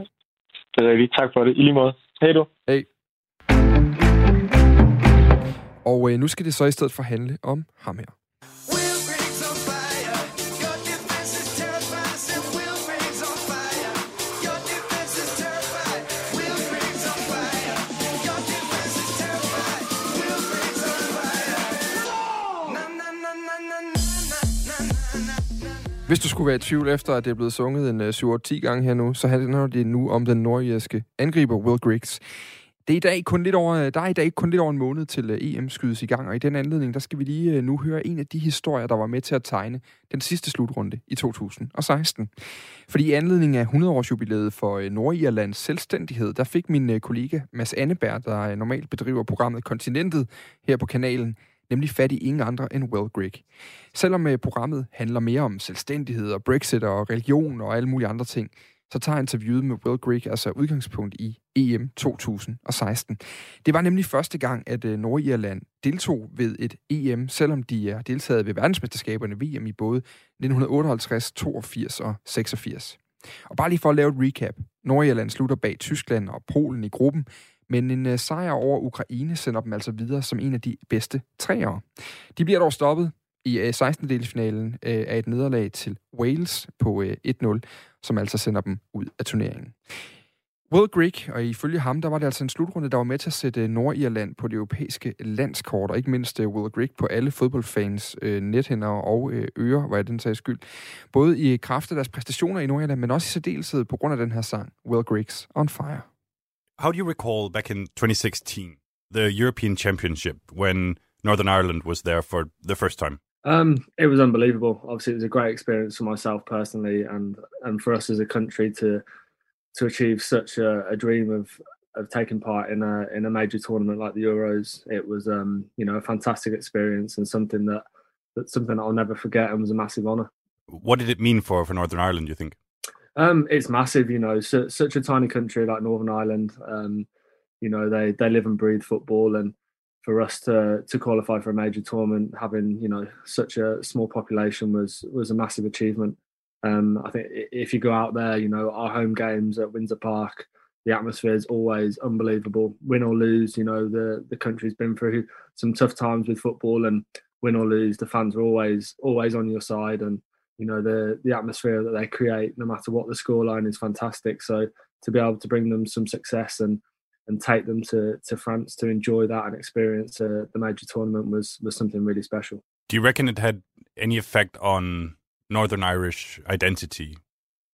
Det er rigtigt. Tak for det. I lige måde. Hej du. Hej. Og øh, nu skal det så i stedet for handle om ham her. Hvis du skulle være i tvivl efter, at det er blevet sunget en øh, 7-10 gange her nu, så handler det nu om den nordjyske angriber Will Griggs. Det er i dag kun lidt over, øh, der er i dag kun lidt over en måned til øh, EM skydes i gang, og i den anledning, der skal vi lige nu høre en af de historier, der var med til at tegne den sidste slutrunde i 2016. Fordi i anledning af 100-års jubilæet for Nordirlands selvstændighed, der fik min kollega Mads Anneberg, der normalt bedriver programmet Kontinentet her på kanalen, nemlig fat i ingen andre end Will Grigg. Selvom øh, programmet handler mere om selvstændighed og Brexit og religion og alle mulige andre ting, så tager interviewet med Will Grigg altså udgangspunkt i EM 2016. Det var nemlig første gang, at øh, Nordirland deltog ved et EM, selvom de er deltaget ved verdensmesterskaberne VM i både 1958, 82 og 86. Og bare lige for at lave et recap. Nordirland slutter bag Tyskland og Polen i gruppen, men en øh, sejr over Ukraine sender dem altså videre som en af de bedste træere. De bliver dog stoppet i øh, 16. delsfinalen øh, af et nederlag til Wales på øh, 1-0, som altså sender dem ud af turneringen. Will Grigg, og ifølge ham, der var det altså en slutrunde, der var med til at sætte Nordirland på det europæiske landskort, og ikke mindst Will Grigg på alle fodboldfans øh, nethænder og øh, ører, var jeg den sags skyld. Både i kraft af deres præstationer i Nordirland, men også i særdeleshed på grund af den her sang, Will Griggs On Fire. How do you recall back in 2016, the European Championship, when Northern Ireland was there for the first time? Um, it was unbelievable. Obviously, it was a great experience for myself personally, and and for us as a country to to achieve such a, a dream of of taking part in a in a major tournament like the Euros. It was um, you know a fantastic experience and something that that's something that I'll never forget and was a massive honour. What did it mean for for Northern Ireland? You think? Um, it's massive. You know, such a tiny country like Northern Ireland. Um, you know, they they live and breathe football, and for us to to qualify for a major tournament, having you know such a small population was was a massive achievement. Um, I think if you go out there, you know, our home games at Windsor Park, the atmosphere is always unbelievable. Win or lose, you know, the the country's been through some tough times with football, and win or lose, the fans are always always on your side, and you know the the atmosphere that they create, no matter what the scoreline, is fantastic. So to be able to bring them some success and and take them to to France to enjoy that and experience uh, the major tournament was was something really special. Do you reckon it had any effect on Northern Irish identity,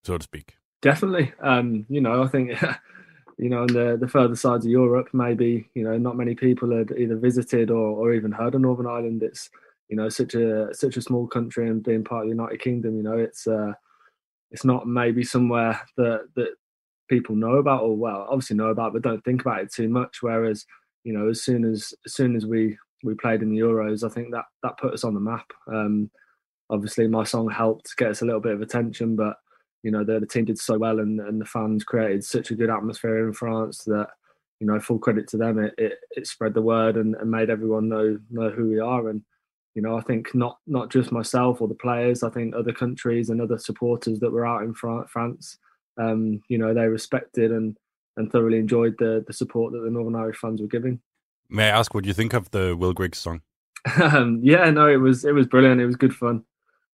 so to speak. Definitely. Um, you know, I think, [LAUGHS] you know, on the, the further sides of Europe, maybe, you know, not many people had either visited or, or even heard of Northern Ireland. It's, you know, such a such a small country and being part of the United Kingdom, you know, it's uh, it's not maybe somewhere that that people know about or well, obviously know about, but don't think about it too much. Whereas, you know, as soon as as soon as we we played in the Euros, I think that that put us on the map. Um, obviously my song helped get us a little bit of attention, but you know the, the team did so well and, and the fans created such a good atmosphere in France that you know full credit to them. It it, it spread the word and, and made everyone know know who we are and you know, I think not not just myself or the players. I think other countries and other supporters that were out in France, um, you know, they respected and and thoroughly enjoyed the the support that the Northern Irish fans were giving. May I ask what you think of the Will Griggs song? um, yeah, no, it was it was brilliant. It was good fun.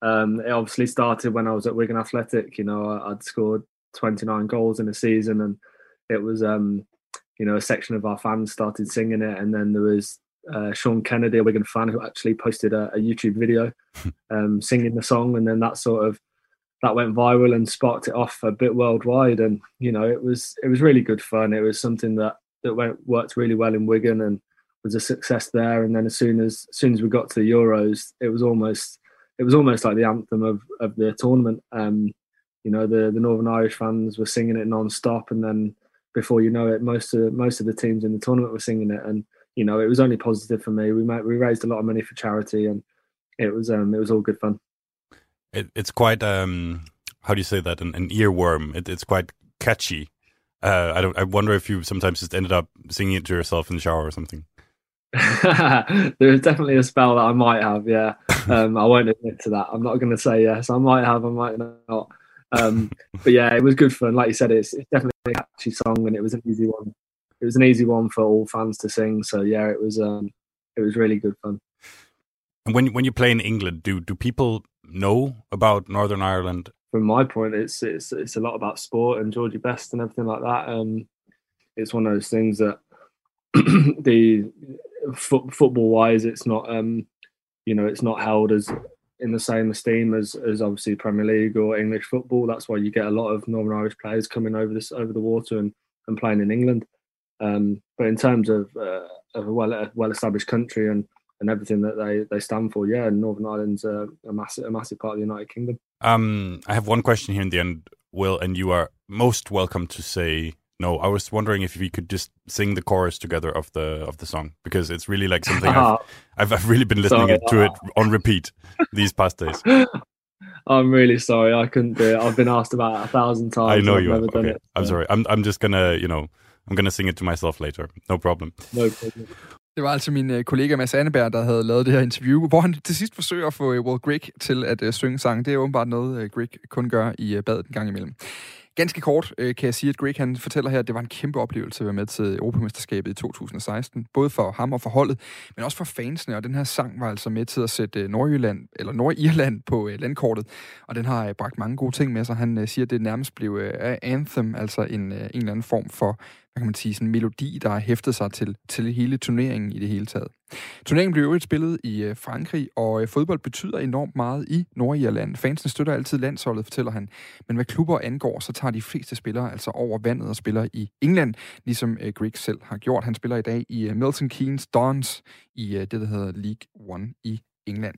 Um, it obviously started when I was at Wigan Athletic. You know, I'd scored 29 goals in a season, and it was, um, you know, a section of our fans started singing it, and then there was uh, Sean Kennedy, a Wigan fan, who actually posted a, a YouTube video [LAUGHS] um, singing the song, and then that sort of that went viral and sparked it off a bit worldwide. And you know, it was it was really good fun. It was something that that went worked really well in Wigan and was a success there. And then as soon as, as soon as we got to the Euros, it was almost it was almost like the anthem of of the tournament. Um, you know, the the Northern Irish fans were singing it non-stop, and then before you know it, most of most of the teams in the tournament were singing it, and you know, it was only positive for me. We made, we raised a lot of money for charity, and it was um, it was all good fun. It, it's quite um, how do you say that? An, an earworm. It, it's quite catchy. Uh, I don't. I wonder if you sometimes just ended up singing it to yourself in the shower or something. [LAUGHS] There's definitely a spell that I might have. Yeah, [LAUGHS] um, I won't admit to that. I'm not going to say yes. I might have. I might not. Um, [LAUGHS] but yeah, it was good fun. Like you said, it's, it's definitely a catchy song, and it was an easy one. It was an easy one for all fans to sing. So yeah, it was. Um, it was really good fun. And when when you play in England, do do people know about Northern Ireland? From my point, it's it's it's a lot about sport and Georgie Best and everything like that. Um, it's one of those things that [CLEARS THROAT] the football wise, it's not um, you know it's not held as in the same esteem as as obviously Premier League or English football. That's why you get a lot of Northern Irish players coming over this over the water and, and playing in England. Um, but in terms of, uh, of a well well established country and and everything that they they stand for, yeah, Northern Ireland's a, a massive a massive part of the United Kingdom. Um, I have one question here in the end, Will, and you are most welcome to say no, I was wondering if we could just sing the chorus together of the of the song because it's really like something I've, [LAUGHS] I've, I've really been listening sorry, to it on repeat these past days. [LAUGHS] I'm really sorry, I couldn't do it. I've been asked about it a thousand times. I know you have. Okay. It, so. I'm sorry. I'm I'm just gonna you know I'm gonna sing it to myself later. No problem. No problem. Det var altså min uh, kollega Mads Anneberg, der havde lavet det her interview, hvor han til sidst forsøger at få uh, Will Grigg til at uh, synge sang. Det er åbenbart noget, uh, Grigg kun gør i uh, badet en gang imellem. Ganske kort øh, kan jeg sige, at Greg han fortæller her, at det var en kæmpe oplevelse at være med til Europamesterskabet i 2016. Både for ham og for holdet, men også for fansene. Og den her sang var altså med til at sætte øh, Nordjylland, eller Nordirland på øh, landkortet. Og den har øh, bragt mange gode ting med sig. Han øh, siger, at det nærmest blev øh, anthem, altså en, øh, en eller anden form for hvad kan man sige, sådan en melodi, der har hæftet sig til, til hele turneringen i det hele taget. Turneringen blev øvrigt spillet i øh, Frankrig, og øh, fodbold betyder enormt meget i Nordirland. Fansene støtter altid landsholdet, fortæller han. Men hvad klubber angår, så tager de fleste spillere altså over vandet og spiller i England, ligesom øh, Griggs selv har gjort. Han spiller i dag i øh, Milton Keynes Dons i øh, det, der hedder League One i England.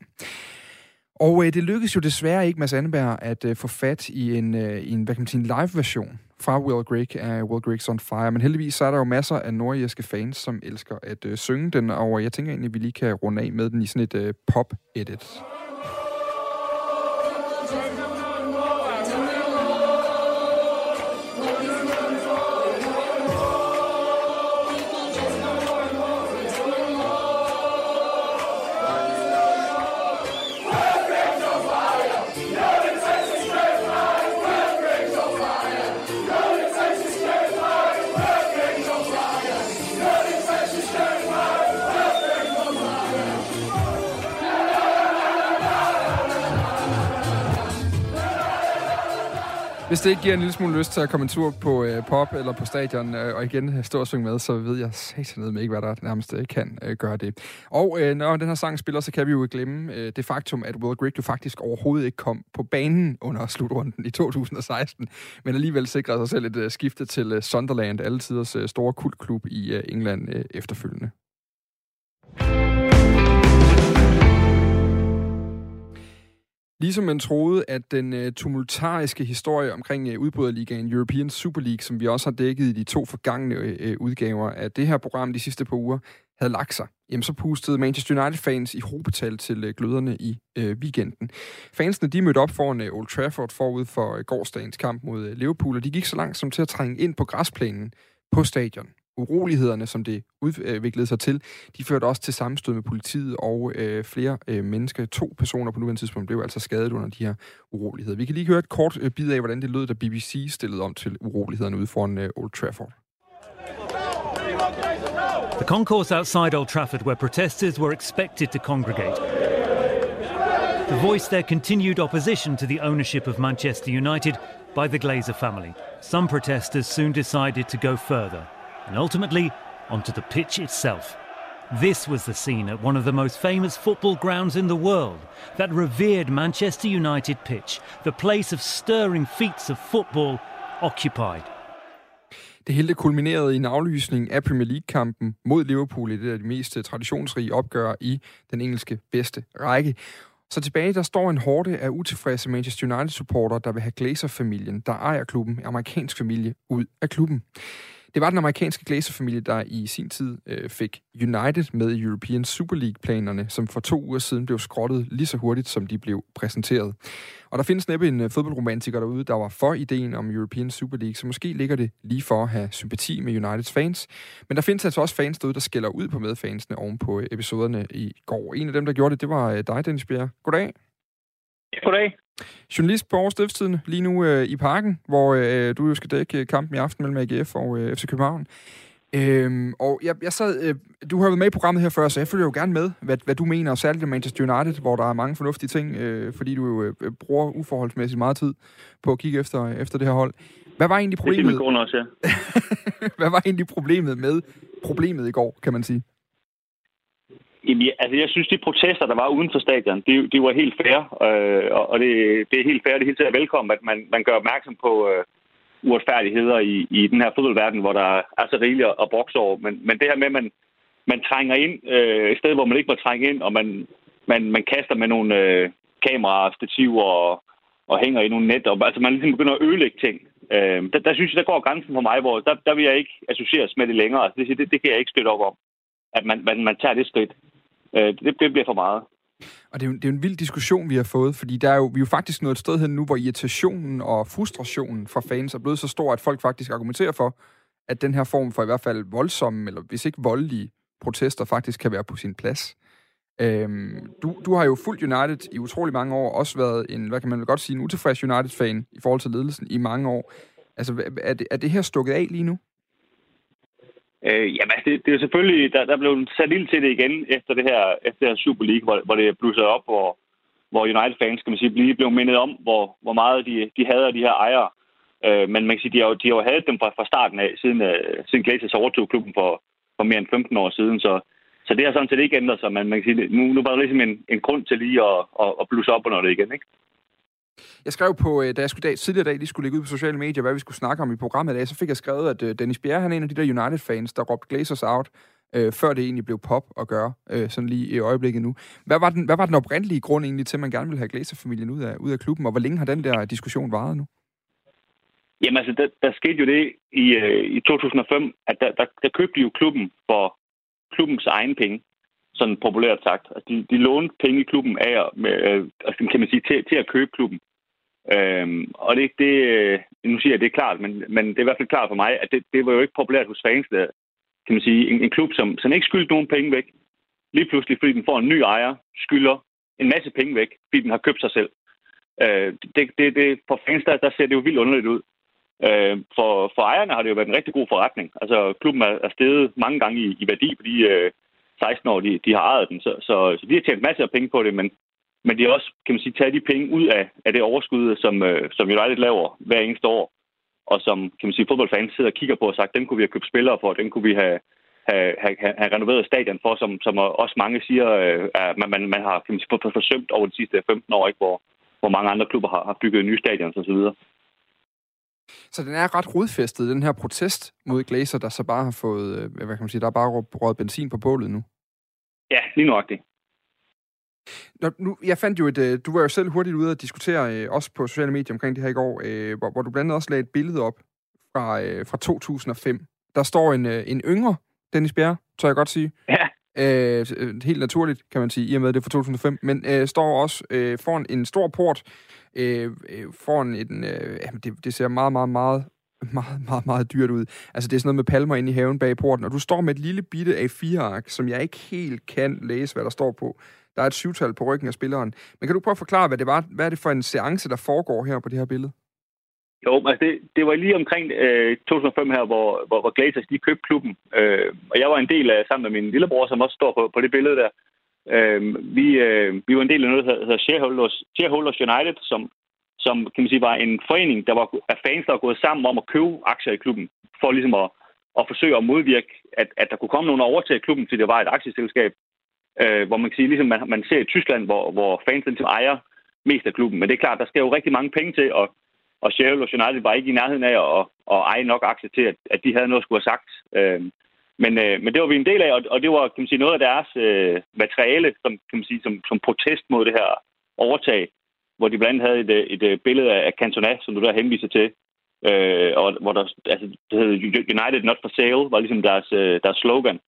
Og øh, det lykkedes jo desværre ikke, Mads Anneberg, at øh, få fat i en, øh, en, hvad kan man sige, en live-version fra Will Grigg af Will Griggs on Fire. Men heldigvis så er der jo masser af nordjyske fans, som elsker at øh, synge den, og jeg tænker egentlig, at vi lige kan runde af med den i sådan et øh, pop-edit. Hvis det ikke giver en lille smule lyst til at komme en tur på øh, pop eller på stadion øh, og igen stå og synge med, så ved jeg satanede med ikke, hvad der nærmest øh, kan øh, gøre det. Og øh, når den her sang spiller, så kan vi jo glemme øh, det faktum, at Will Grigg jo faktisk overhovedet ikke kom på banen under slutrunden i 2016, men alligevel sikrede sig selv et øh, skifte til øh, Sunderland, alle tiders øh, store kultklub i øh, England øh, efterfølgende. Ligesom man troede, at den øh, tumultariske historie omkring øh, udbryderligaen European Super League, som vi også har dækket i de to forgangne øh, udgaver af det her program de sidste par uger, havde lagt sig, jamen så pustede Manchester United-fans i hobetal til gløderne i weekenden. Fansene de mødte op foran Old Trafford forud for uh, gårdsdagens kamp mod Liverpool, og de gik så langt som til at trænge ind på græsplænen på stadion urolighederne, som det udviklede øh, sig til, de førte også til sammenstød med politiet, og øh, flere øh, mennesker, to personer på nuværende tidspunkt, blev altså skadet under de her uroligheder. Vi kan lige høre et kort øh, bid af, hvordan det lød, da BBC stillede om til urolighederne ude foran øh, Old Trafford. The concourse outside Old Trafford, where protesters were expected to congregate. The voice their continued opposition to the ownership of Manchester United by the Glazer family. Some protesters soon decided to go further and ultimately onto the pitch itself. This was the scene at one of the most famous football grounds in the world, that revered Manchester United pitch, the place of stirring feats of football occupied. Det hele kulminerede i en aflysning af Premier League-kampen mod Liverpool i det af de mest øh, traditionsrige opgør i den engelske bedste række. Så tilbage der står en hårde af utilfredse Manchester United-supporter, der vil have Glazer-familien, der ejer klubben, amerikansk familie, ud af klubben. Det var den amerikanske glæserfamilie, der i sin tid øh, fik United med i European Super League-planerne, som for to uger siden blev skrottet lige så hurtigt, som de blev præsenteret. Og der findes næppe en øh, fodboldromantiker derude, der var for ideen om European Super League, så måske ligger det lige for at have sympati med Uniteds fans. Men der findes altså også fans derude, der skælder ud på medfansene oven på øh, episoderne i går. En af dem, der gjorde det, det var øh, dig, Dennis Bjerre. Goddag. Goddag. Journalist på Aarhus lige nu øh, i parken, hvor øh, du jo skal dække kampen i aften mellem AGF og øh, FC København. Øhm, og jeg, jeg sad, øh, du har været med i programmet her før, så jeg følger jo gerne med, hvad, hvad du mener, særligt om Manchester United, hvor der er mange fornuftige ting, øh, fordi du jo øh, bruger uforholdsmæssigt meget tid på at kigge efter, efter det her hold. Hvad var egentlig problemet? Det er også, ja. [LAUGHS] hvad var egentlig problemet med problemet i går, kan man sige? Jamen, altså, jeg synes, de protester, der var uden for stadion, det, de var helt fair. Øh, og det, det er helt fair, det er helt til at velkommen, at man, man gør opmærksom på øh, uretfærdigheder i, i den her fodboldverden, hvor der er så rigeligt at brokse over. Men, men det her med, at man, man trænger ind øh, et sted, hvor man ikke må trænge ind, og man, man, man kaster med nogle øh, kameraer, stativer og, og hænger i nogle net. Og, altså, man ligesom begynder at ødelægge ting. Øh, der, der synes jeg, der går grænsen for mig, hvor der, der vil jeg ikke associeres med det længere. Altså, det, det, det kan jeg ikke støtte op om, at man, man, man tager det skridt. Øh, det, det bliver for meget. Og det er, jo, det er jo en vild diskussion, vi har fået, fordi der er jo, vi er jo faktisk nået et sted hen nu, hvor irritationen og frustrationen fra fans er blevet så stor, at folk faktisk argumenterer for, at den her form for i hvert fald voldsomme, eller hvis ikke voldelige protester faktisk kan være på sin plads. Øhm, du, du har jo fulgt United i utrolig mange år, også været en, hvad kan man godt sige, en utilfreds United-fan i forhold til ledelsen i mange år. Altså, er det, er det her stukket af lige nu? Øh, jamen, altså, det, det er selvfølgelig, der, der blev sat ild til det igen efter det her, efter det her Super League, hvor, hvor det blussede op, hvor, hvor United-fans, kan man sige, lige blev mindet om, hvor, hvor meget de, de hader de her ejere. Øh, men man kan sige, de har de har jo hadet dem fra, fra starten af, siden, uh, siden Glazers overtog klubben for, for mere end 15 år siden, så, så det har sådan set ikke ændret sig, men man kan sige, nu, nu var der ligesom en, en grund til lige at, at, at blusse op under det igen, ikke? Jeg skrev på, øh, da jeg skulle dag, tidligere dag lige skulle lægge ud på sociale medier, hvad vi skulle snakke om i programmet i dag, så fik jeg skrevet, at øh, Dennis Bjerre, han er en af de der United-fans, der råbte Glazers out, øh, før det egentlig blev pop at gøre, øh, sådan lige i øjeblikket nu. Hvad var, den, hvad var den oprindelige grund egentlig til, at man gerne ville have Glazer-familien ud af, ud af klubben, og hvor længe har den der diskussion varet nu? Jamen altså, der, der skete jo det i, øh, i 2005, at der, der, der købte de jo klubben for klubbens egen penge, sådan populært sagt. Altså, de, de lånte penge i klubben af, med, øh, altså, kan man sige, til, til at købe klubben. Øhm, og det, det, øh, nu siger jeg, det er klart, men, men det er i hvert fald klart for mig, at det, det var jo ikke populært hos fans, der, kan man sige, en, en klub, som, som ikke skyldte nogen penge væk, lige pludselig, fordi den får en ny ejer, skylder en masse penge væk, fordi den har købt sig selv. Øh, det, det, det, for fans, der, der ser det jo vildt underligt ud. Øh, for, for ejerne har det jo været en rigtig god forretning. Altså, klubben er, er steget mange gange i, i værdi, fordi øh, 16 år, de, de har ejet den. Så, så, så de har tjent masser af penge på det, men, men de har også, kan man sige, taget de penge ud af, af det overskud, som, øh, som United laver hver eneste år, og som, kan man sige, fodboldfans sidder og kigger på og sagt, den kunne vi have købt spillere for, den kunne vi have, have, have, have renoveret stadion for, som, som også mange siger, øh, at man, man, man har kan man sige, forsømt over de sidste 15 år, ikke, hvor, hvor mange andre klubber har, har bygget nye stadions osv. Så den er ret rodfæstet, den her protest mod Glazer, der så bare har fået, øh, hvad kan man sige, der er bare råd benzin på bålet nu? Ja, lige det. Nå, nu, jeg fandt jo et, øh, du var jo selv hurtigt ude at diskutere, øh, også på sociale medier omkring det her i går, hvor, hvor du blandt andet også lagde et billede op fra, fra 2005. Der står en, en yngre Dennis Bjerre, tør jeg godt sige. Ja. Øh, øh, helt naturligt, kan man sige, i og med det er fra 2005, men øh, står også øh, foran en stor port, øh, øh, foran en, øh, jamen det, det ser meget, meget, meget [LAUGHS] meget, meget, meget dyrt ud. Altså, det er sådan noget med palmer inde i haven bag porten, og du står med et lille bitte A4-ark, som jeg ikke helt kan læse, hvad der står på. Der er et syvtal på ryggen af spilleren. Men kan du prøve at forklare, hvad det var? Hvad er det for en seance, der foregår her på det her billede? Jo, altså det, det var lige omkring øh, 2005 her, hvor, hvor, hvor Glazers de købte klubben. Øh, og jeg var en del af, sammen med min lillebror, som også står på, på det billede der. Øh, vi, øh, vi var en del af noget, der hedder Shareholders, Shareholders United, som, som kan man sige, var en forening, der var af fans, der var gået sammen om at købe aktier i klubben, for ligesom at, at forsøge at modvirke, at, at der kunne komme nogen og overtage klubben, fordi det var et aktieselskab. Øh, hvor man kan sige, ligesom man, man ser i Tyskland, hvor, hvor fans ligesom ejer mest af klubben. Men det er klart, der skal jo rigtig mange penge til, og og Sheffield United var ikke i nærheden af at, at eje nok aktier til, at, at de havde noget at skulle have sagt. Øh, men, øh, men det var vi en del af, og, og det var kan man sige, noget af deres øh, materiale som, kan man sige, som, som protest mod det her overtag, hvor de blandt andet havde et, øh, et, et billede af Cantona, som du der henviser til, øh, og hvor der, altså, det hed United Not For Sale, var ligesom deres, øh, deres slogan.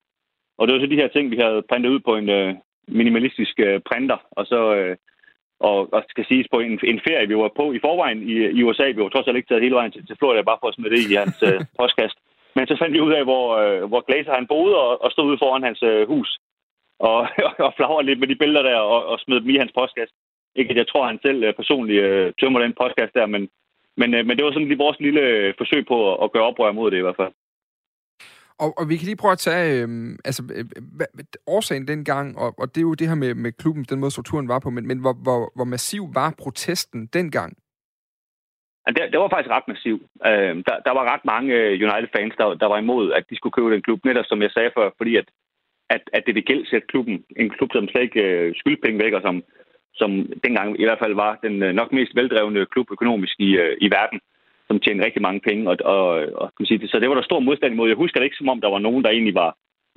Og det var så de her ting, vi havde printet ud på en øh, minimalistisk øh, printer, og så, øh, og, og skal siges på en, en ferie, vi var på i forvejen i, i USA. Vi var trods alt ikke taget hele vejen til, til Florida, bare for at smide det i hans [LAUGHS] øh, postkast. Men så fandt vi ud af, hvor, øh, hvor Glazer han boede og, og stod ude foran hans øh, hus. Og, [LAUGHS] og flagrede lidt med de billeder der og, og smed dem i hans postkast. Ikke at jeg tror, han selv øh, personligt øh, tømmer den postkast der, men, men, øh, men det var sådan lige vores lille øh, forsøg på at, at gøre oprør mod det i hvert fald. Og, og vi kan lige prøve at tage øhm, altså, øh, altså, øh, hvad, årsagen dengang, og, og det er jo det her med, med klubben, den måde strukturen var på, men, men hvor, hvor, hvor massiv var protesten dengang? Ja, det, det var faktisk ret massiv. Øh, der, der var ret mange øh, United-fans, der, der var imod, at de skulle købe den klub, netop som jeg sagde før, fordi at, at, at det ville gældsætte klubben. En klub, som slet ikke øh, skyldte penge væk, og som, som dengang i hvert fald var den øh, nok mest veldrevne klub økonomisk i, øh, i verden som tjente rigtig mange penge. Og, og, og kan man sige, så det var der stor modstand imod. Jeg husker det ikke, som om der var nogen, der egentlig var,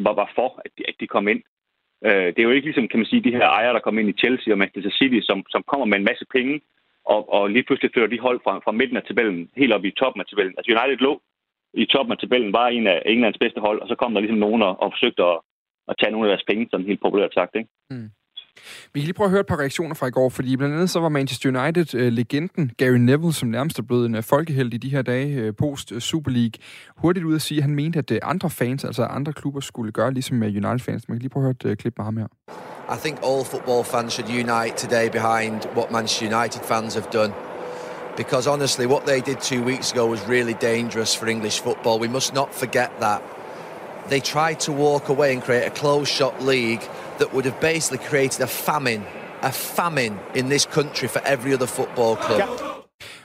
var, var for, at de, at de kom ind. Øh, det er jo ikke ligesom, kan man sige, de her ejere, der kom ind i Chelsea og Manchester City, som, som kommer med en masse penge, og, og lige pludselig fører de hold fra, fra midten af tabellen helt op i toppen af tabellen. Altså United lå i toppen af tabellen, var en af Englands bedste hold, og så kom der ligesom nogen og, og forsøgte at, at tage nogle af deres penge, sådan helt populært sagt. Ikke? Mm. Vi kan lige prøve at høre et par reaktioner fra i går, fordi blandt andet så var Manchester United-legenden øh, Gary Neville, som nærmest er blevet en øh, folkeheld i de her dage øh, post-Super øh, League, hurtigt ud at sige, at han mente, at andre fans, altså andre klubber, skulle gøre ligesom med United-fans. Man kan lige prøve at høre et klip med ham her. I think all football fans should unite today behind what Manchester United fans have done. because honestly, what they did two weeks ago was really dangerous for English football. We must not forget that. They tried to walk away and create a closed shop league that would have basically created a famine, a famine in this country for every other football club.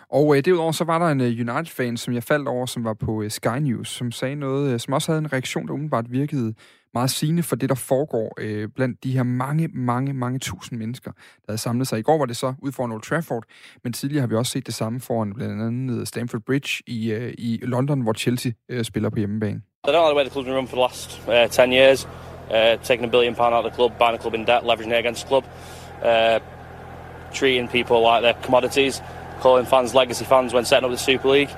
Og øh, derudover så var der en øh, United-fan, som jeg faldt over, som var på øh, Sky News, som sagde noget, øh, som også havde en reaktion, der umiddelbart virkede meget sigende for det, der foregår øh, blandt de her mange, mange, mange tusind mennesker, der havde samlet sig. I går var det så ud foran Old Trafford, men tidligere har vi også set det samme foran blandt andet Stamford Bridge i, øh, i London, hvor Chelsea øh, spiller på hjemmebane. I don't know the way the club's been run for the last uh, 10 years. Uh, taking a billion pound out of the club, buying the club in debt, leveraging it against the club, uh, treating people like they're commodities, calling fans legacy fans when setting up the Super League.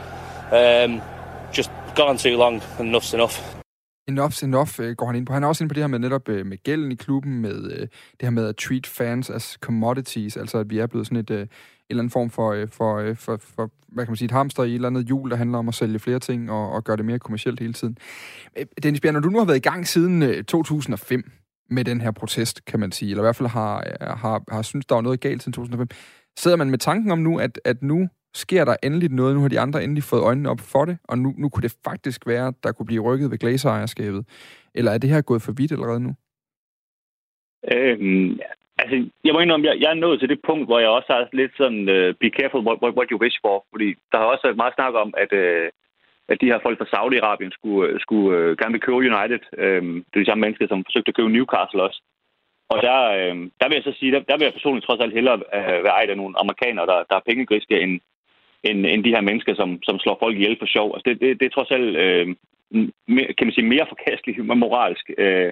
Um, just gone too long, and enough's enough. Enough's enough øh, går han ind på. Han er også inde på det her med netop øh, med gælden i klubben, med øh, det her med at treat fans as commodities, altså at vi er blevet sådan et, eller anden form for, øh, for, øh, for, for, hvad kan man sige, et hamster i et eller andet hjul, der handler om at sælge flere ting og, og gøre det mere kommercielt hele tiden. Øh, Dennis Bjerg, når du nu har været i gang siden 2005 med den her protest, kan man sige, eller i hvert fald har, har, har synes, der var noget galt siden 2005, sidder man med tanken om nu, at, at nu sker der endelig noget. Nu har de andre endelig fået øjnene op for det, og nu, nu kunne det faktisk være, at der kunne blive rykket ved glasejerskabet. Eller er det her gået for vidt allerede nu? Øhm, altså, jeg må indrømme, jeg, jeg er nået til det punkt, hvor jeg også har lidt sådan, uh, be careful what, what, what you wish for. Fordi der har også været meget snak om, at, uh, at de her folk fra Saudi-Arabien skulle, øh, skulle uh, gerne vil købe United. Uh, det er de samme mennesker, som forsøgte at købe Newcastle også. Og der, uh, der vil jeg så sige, der, der vil jeg personligt trods alt hellere uh, være ejet af nogle amerikanere, der, der er pengegriske, end, end, end de her mennesker, som, som slår folk ihjel for sjov. Altså det, det, det er trods alt, øh, kan man sige, mere forkasteligt moralsk. uh,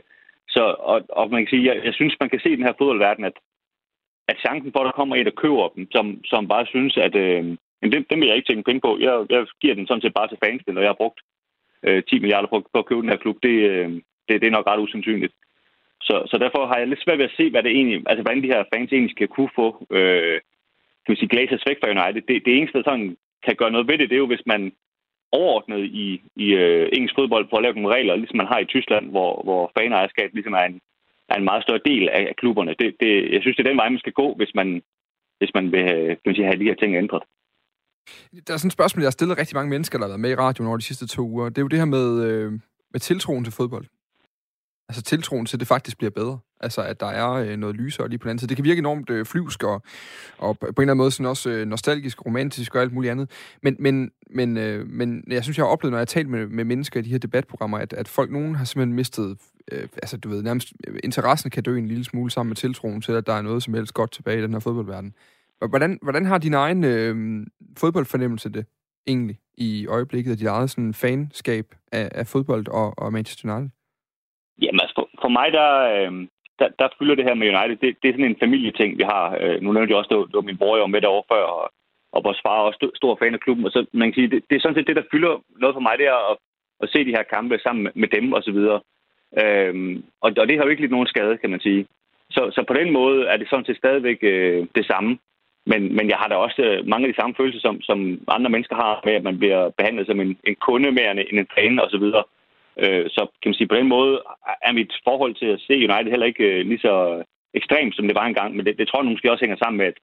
så, og, og man kan sige, jeg, jeg synes, man kan se i den her fodboldverden, at, at chancen for, at der kommer en, der køber dem, som, som bare synes, at øh, dem, dem vil jeg ikke tænke penge på. Jeg, jeg giver den sådan set bare til fansene, når jeg har brugt øh, 10 milliarder på, på at købe den her klub. Det, øh, det, det er nok ret usandsynligt. Så, så derfor har jeg lidt svært ved at se, hvad det egentlig, altså hvordan de her fans egentlig skal kunne få øh, kan man sige, Glazers væk fra United. Det, det eneste, der sådan kan gøre noget ved det, det er jo, hvis man overordnet i, i øh, engelsk fodbold for at lave nogle regler, ligesom man har i Tyskland, hvor, hvor fanejerskab ligesom er en, er en meget større del af, af klubberne. Det, det, jeg synes, det er den vej, man skal gå, hvis man, hvis man vil øh, kan man sige, have de her ting ændret. Der er sådan et spørgsmål, jeg har stillet rigtig mange mennesker, der har været med i radioen over de sidste to uger. Det er jo det her med, øh, med tiltroen til fodbold. Altså tiltroen til, at det faktisk bliver bedre. Altså, at der er øh, noget lysere lige på den anden side. Det kan virke enormt øh, flyvsk og, og på en eller anden måde sådan også øh, nostalgisk, romantisk og alt muligt andet. Men, men, men, øh, men jeg synes, jeg har oplevet, når jeg har talt med, med mennesker i de her debatprogrammer, at, at folk, nogen har simpelthen mistet, øh, altså du ved, nærmest øh, interessen kan dø en lille smule sammen med tiltroen til, at der er noget som helst godt tilbage i den her fodboldverden. Hvordan, hvordan har din egen øh, fodboldfornemmelse det egentlig i øjeblikket af dit eget sådan, fanskab af, af fodbold og, og Manchester United? Jamen altså, for, for mig der, øh, der, der fylder det her med United. Det, det er sådan en familieting, vi har. Øh, nu nævnte jeg også, det var, min bror, jeg var med derovre før, og, og vores far er også stor fan af klubben. Og så man kan sige, det, det er sådan set det, der fylder noget for mig, det er at, at se de her kampe sammen med, med dem og så videre. Øhm, og, og det har jo ikke lidt nogen skade, kan man sige. Så, så på den måde er det sådan set stadigvæk øh, det samme. Men, men jeg har da også øh, mange af de samme følelser, som, som andre mennesker har, med at man bliver behandlet som en, en kunde mere end en træner osv. Øh, så Øh, så kan man sige, på den måde er mit forhold til at se United heller ikke øh, lige så øh, ekstremt, som det var engang. Men det, det tror jeg måske også hænger sammen med, at,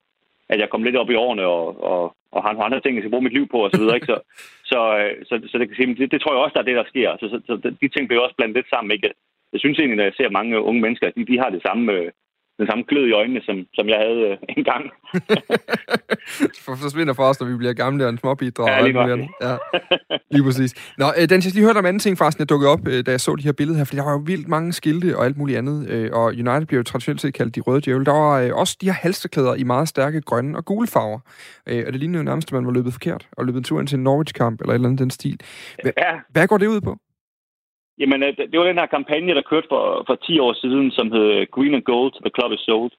at jeg kom lidt op i årene og, og, og har nogle andre ting, jeg skal bruge mit liv på osv. Så, videre, ikke? så, [LAUGHS] så, så, så det, kan sige, det, det tror jeg også, der er det, der sker. Så, så, så de ting bliver også blandet lidt sammen. Ikke? Jeg synes egentlig, når jeg ser mange unge mennesker, de, de har det samme, øh, den samme klød i øjnene, som, som jeg havde øh, engang. [LAUGHS] For forsvinder for os, når vi bliver gamle og en småbidrag. Ja, lige, og ja, lige præcis. Nå, øh, Dennis, jeg lige hørte om anden ting, faktisk, jeg dukkede op, øh, da jeg så de her billeder her, for der var jo vildt mange skilte og alt muligt andet, øh, og United bliver jo traditionelt set kaldt de røde djævle. Der var øh, også de her halsterklæder i meget stærke grønne og gule farver, øh, og det lignede jo nærmest, at man var løbet forkert, og løbet en tur ind til en Norwich-kamp, eller et eller andet den stil. H- ja. Hvad går det ud på? Jamen, øh, det var den her kampagne, der kørte for, for 10 år siden, som hed Green and Gold, The Club is Sold,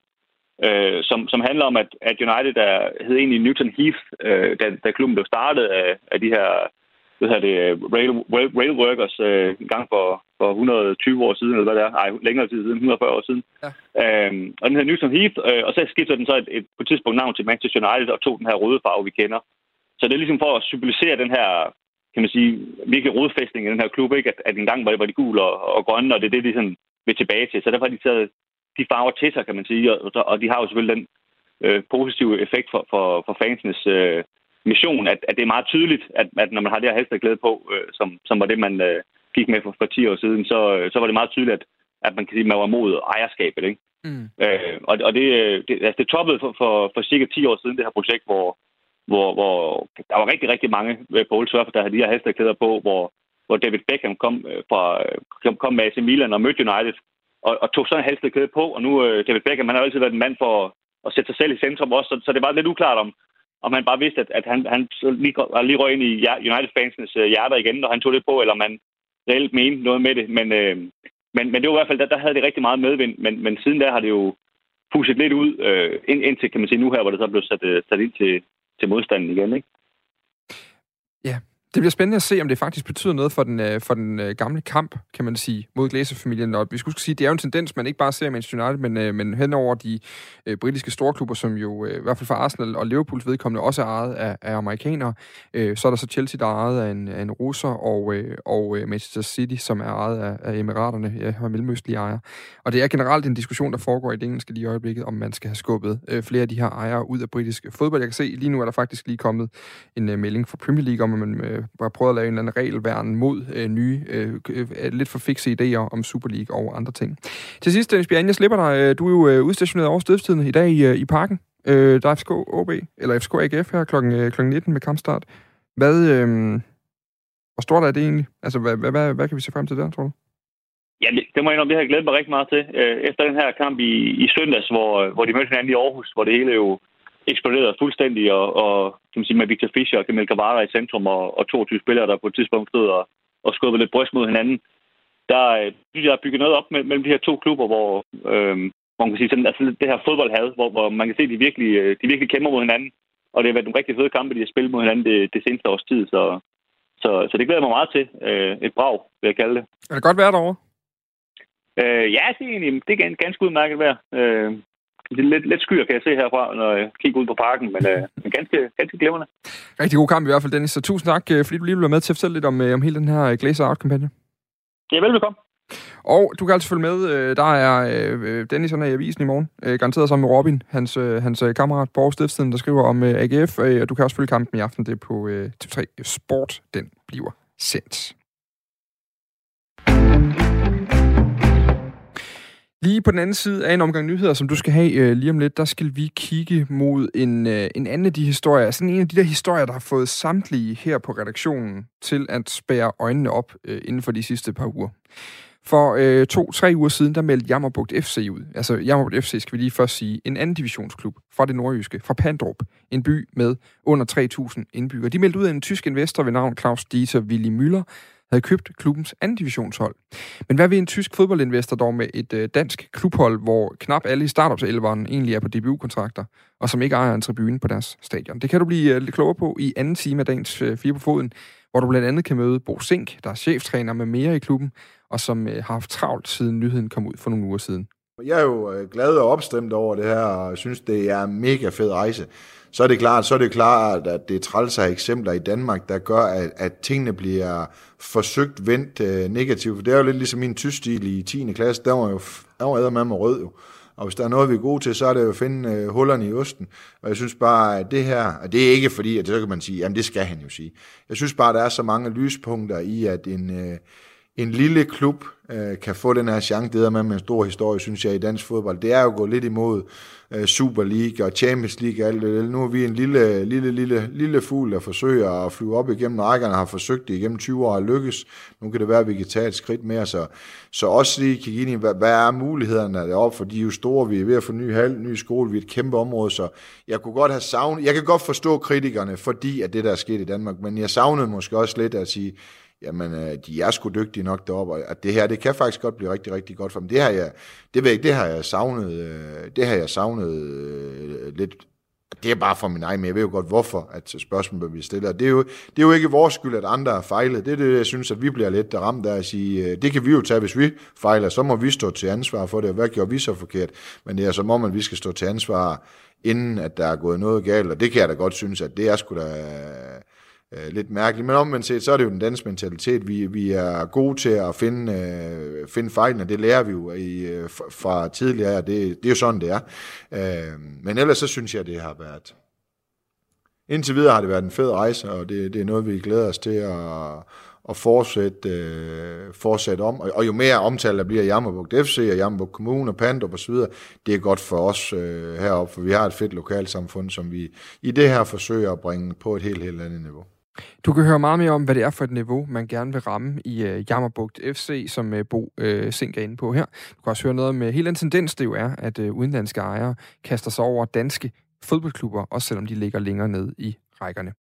øh, som, som handler om, at, at United er, hed egentlig Newton Heath, øh, da, da klubben blev startet af, af de her hvad hedder det, rail, rail, rail workers øh, en gang for, for 120 år siden, eller hvad det er, ej, længere tid siden, 140 år siden. Ja. Øhm, og den hedder Newton Heath, øh, og så skiftede den så et, et, på et tidspunkt navn til Manchester United og tog den her røde farve, vi kender. Så det er ligesom for at symbolisere den her kan man sige, virkelig rodfæstning i den her klub, ikke? At, at engang var det, var de gule og, og grønne, og det er det, de sådan vil tilbage til. Så derfor har de taget de farver til sig, kan man sige, og, og de har jo selvfølgelig den øh, positive effekt for, for, for fansenes øh, mission, at, at det er meget tydeligt, at, at når man har det her halsterklæde på, øh, som, som var det, man øh, gik med for, for 10 år siden, så, øh, så var det meget tydeligt, at, at man kan sige, at man var mod ejerskabet. Ikke? Mm. Øh, og og det, det, altså det toppede for, for, for cirka 10 år siden, det her projekt, hvor, hvor, hvor der var rigtig, rigtig mange øh, på Old Trafford, der havde de her klæder på, hvor, hvor David Beckham kom, øh, fra, øh, kom med AC Milan og mødte United, og, og tog sådan en halsterklæde på, og nu David Beckham, han har altid været en mand for at sætte sig selv i centrum også, så, så det var lidt uklart om, om han bare vidste, at, at han, han lige, lige røg ind i United-fansenes hjerter igen, når han tog det på, eller man reelt mente noget med det. Men, øh, men, men det var i hvert fald, der, der havde det rigtig meget medvind, men, men siden der har det jo pusset lidt ud, øh, ind, indtil, kan man sige, nu her, hvor det så blev sat, sat ind til, til modstanden igen, ikke? Ja, det bliver spændende at se, om det faktisk betyder noget for den, øh, for den øh, gamle kamp, kan man sige, mod Glazer-familien. Og vi skulle sige, det er jo en tendens, man ikke bare ser i Manchester United, men, øh, men hen over de øh, britiske storklubber, som jo øh, i hvert fald for Arsenal og Liverpools vedkommende også er ejet af, af amerikanere. Øh, så er der så Chelsea, der er ejet af en, af en russer, og, øh, og øh, Manchester City, som er ejet af, af emiraterne, ja, og mellemøstlige ejere. Og det er generelt en diskussion, der foregår i det engelske lige i øjeblikket, om man skal have skubbet øh, flere af de her ejere ud af britisk fodbold. Jeg kan se, lige nu er der faktisk lige kommet en øh, melding fra Premier League om, at man øh, har prøvet at lave en anden regelværn mod øh, nye, øh, øh, lidt for fikse idéer om Super League og andre ting. Til sidst, øh, Dennis Bjerg, jeg slipper dig. Øh, du er jo øh, udstationeret over stødstiden i dag i, øh, i parken. Øh, der er FCK OB, eller FCK AGF her kl. Øh, kl. 19 med kampstart. Hvad, øh, hvor stort er det egentlig? Altså, hvad, hvad, hvad, hvad kan vi se frem til der, tror du? Ja, det, det må jeg indrømme, det har jeg glædet mig rigtig meget til. Efter den her kamp i, i søndags, hvor, hvor de mødte hinanden i Aarhus, hvor det hele jo eksploderet fuldstændig, og, og kan man sige, med Victor Fischer og Kamil Gavara i centrum, og, og 22 spillere, der på et tidspunkt stod og, og skubbede lidt bryst mod hinanden. Der øh, synes jeg, er bygget noget op mellem de her to klubber, hvor, øh, hvor man kan sige, sådan, altså det her fodboldhad, hvor, hvor man kan se, at de virkelig, øh, de virkelig kæmper mod hinanden. Og det har været en rigtig fede kampe, de har spillet mod hinanden det, det seneste års tid. Så, så, så det glæder mig meget til. Øh, et brag, vil jeg kalde det. Er det godt vejr derovre? Øh, ja, det er, egentlig, det er ganske udmærket vejr. Øh, lidt, lidt skyer, kan jeg se herfra, når jeg kigger ud på parken, men øh, ganske, ganske glimrende. Rigtig god kamp i hvert fald, Dennis. Så tusind tak, øh, fordi du lige blev med til at fortælle lidt om, øh, om hele den her øh, Glazer Out-kampagne. Ja, velbekomme. Og du kan altså følge med. Der er Dennis, han er i avisen i morgen. Garanteret sammen med Robin, hans, hans kammerat på Aarhus der skriver om AGF. Og du kan også følge kampen i aften. Det er på TV3 Sport. Den bliver sendt. Lige på den anden side af en omgang nyheder, som du skal have øh, lige om lidt, der skal vi kigge mod en, øh, en anden af de historier. Sådan en af de der historier, der har fået samtlige her på redaktionen til at spære øjnene op øh, inden for de sidste par uger. For øh, to-tre uger siden, der meldte Jammerbugt FC ud. Altså Jammerbugt FC, skal vi lige først sige, en anden divisionsklub fra det nordjyske, fra Pandrup, en by med under 3.000 indbyggere. De meldte ud af en tysk investor ved navn Claus Dieter Willy Müller, havde købt klubbens anden divisionshold. Men hvad vil en tysk fodboldinvestor dog med et øh, dansk klubhold, hvor knap alle i startups egentlig er på DBU-kontrakter, og som ikke ejer en tribune på deres stadion? Det kan du blive øh, lidt klogere på i anden time af dagens øh, Fire på Foden, hvor du blandt andet kan møde Bo Sink, der er cheftræner med mere i klubben, og som øh, har haft travlt siden nyheden kom ud for nogle uger siden. Jeg er jo øh, glad og opstemt over det her, og synes, det er en mega fed rejse så er det klart, så er det klart, at det er træls af eksempler i Danmark, der gør, at, at tingene bliver forsøgt vendt øh, negativt. For det er jo lidt ligesom min tysk-stil i 10. klasse, der var jo der var med mig rød jo. Og hvis der er noget, vi er gode til, så er det jo at finde øh, hullerne i osten. Og jeg synes bare, at det her, og det er ikke fordi, at så kan man sige, jamen det skal han jo sige. Jeg synes bare, at der er så mange lyspunkter i, at en, øh, en lille klub øh, kan få den her chance. Det er med en stor historie, synes jeg, i dansk fodbold. Det er jo gået lidt imod øh, Super League og Champions League og alt det. Nu er vi en lille, lille, lille, lille fugl, der forsøger at flyve op igennem rækkerne, har forsøgt det igennem 20 år og lykkes. Nu kan det være, at vi kan tage et skridt mere. Så, så også lige kigge ind i, hvad, hvad er mulighederne deroppe, for de er jo store. Vi er ved at få ny hal, ny skole, vi er et kæmpe område, så jeg kunne godt have savnet, jeg kan godt forstå kritikerne, fordi at det, der er sket i Danmark, men jeg savnede måske også lidt at sige, jamen, øh, de er sgu dygtige nok deroppe, og at det her, det kan faktisk godt blive rigtig, rigtig godt for dem. Det har jeg, det ved jeg, det har jeg savnet, øh, det har jeg savnet øh, lidt, det er bare for min egen, men jeg ved jo godt, hvorfor at øh, spørgsmålet bliver stillet. Det er, jo, det er jo ikke vores skyld, at andre har fejlet. Det er det, jeg synes, at vi bliver lidt ramt af at sige, øh, det kan vi jo tage, hvis vi fejler, så må vi stå til ansvar for det. Hvad gjorde vi så forkert? Men det er som om, at vi skal stå til ansvar, inden at der er gået noget galt, og det kan jeg da godt synes, at det er sgu da øh, lidt mærkeligt. Men omvendt set, så er det jo den danske mentalitet. Vi, vi er gode til at finde, øh, finde fejlene, det lærer vi jo i, øh, fra tidligere, det, det er jo sådan, det er. Øh, men ellers så synes jeg, det har været indtil videre har det været en fed rejse, og det, det er noget, vi glæder os til at, at fortsætte, øh, fortsætte om. Og, og jo mere omtale der bliver Jammerbugt FC og Jammerbugt Kommune og Pandrup osv., det er godt for os øh, heroppe, for vi har et fedt lokalsamfund, som vi i det her forsøger at bringe på et helt, helt andet niveau. Du kan høre meget mere om, hvad det er for et niveau, man gerne vil ramme i øh, Jammerbugt FC, som øh, Bo øh, Sink er inde på her. Du kan også høre noget om øh, hele den tendens, det jo er, at øh, udenlandske ejere kaster sig over danske fodboldklubber, også selvom de ligger længere ned i rækkerne.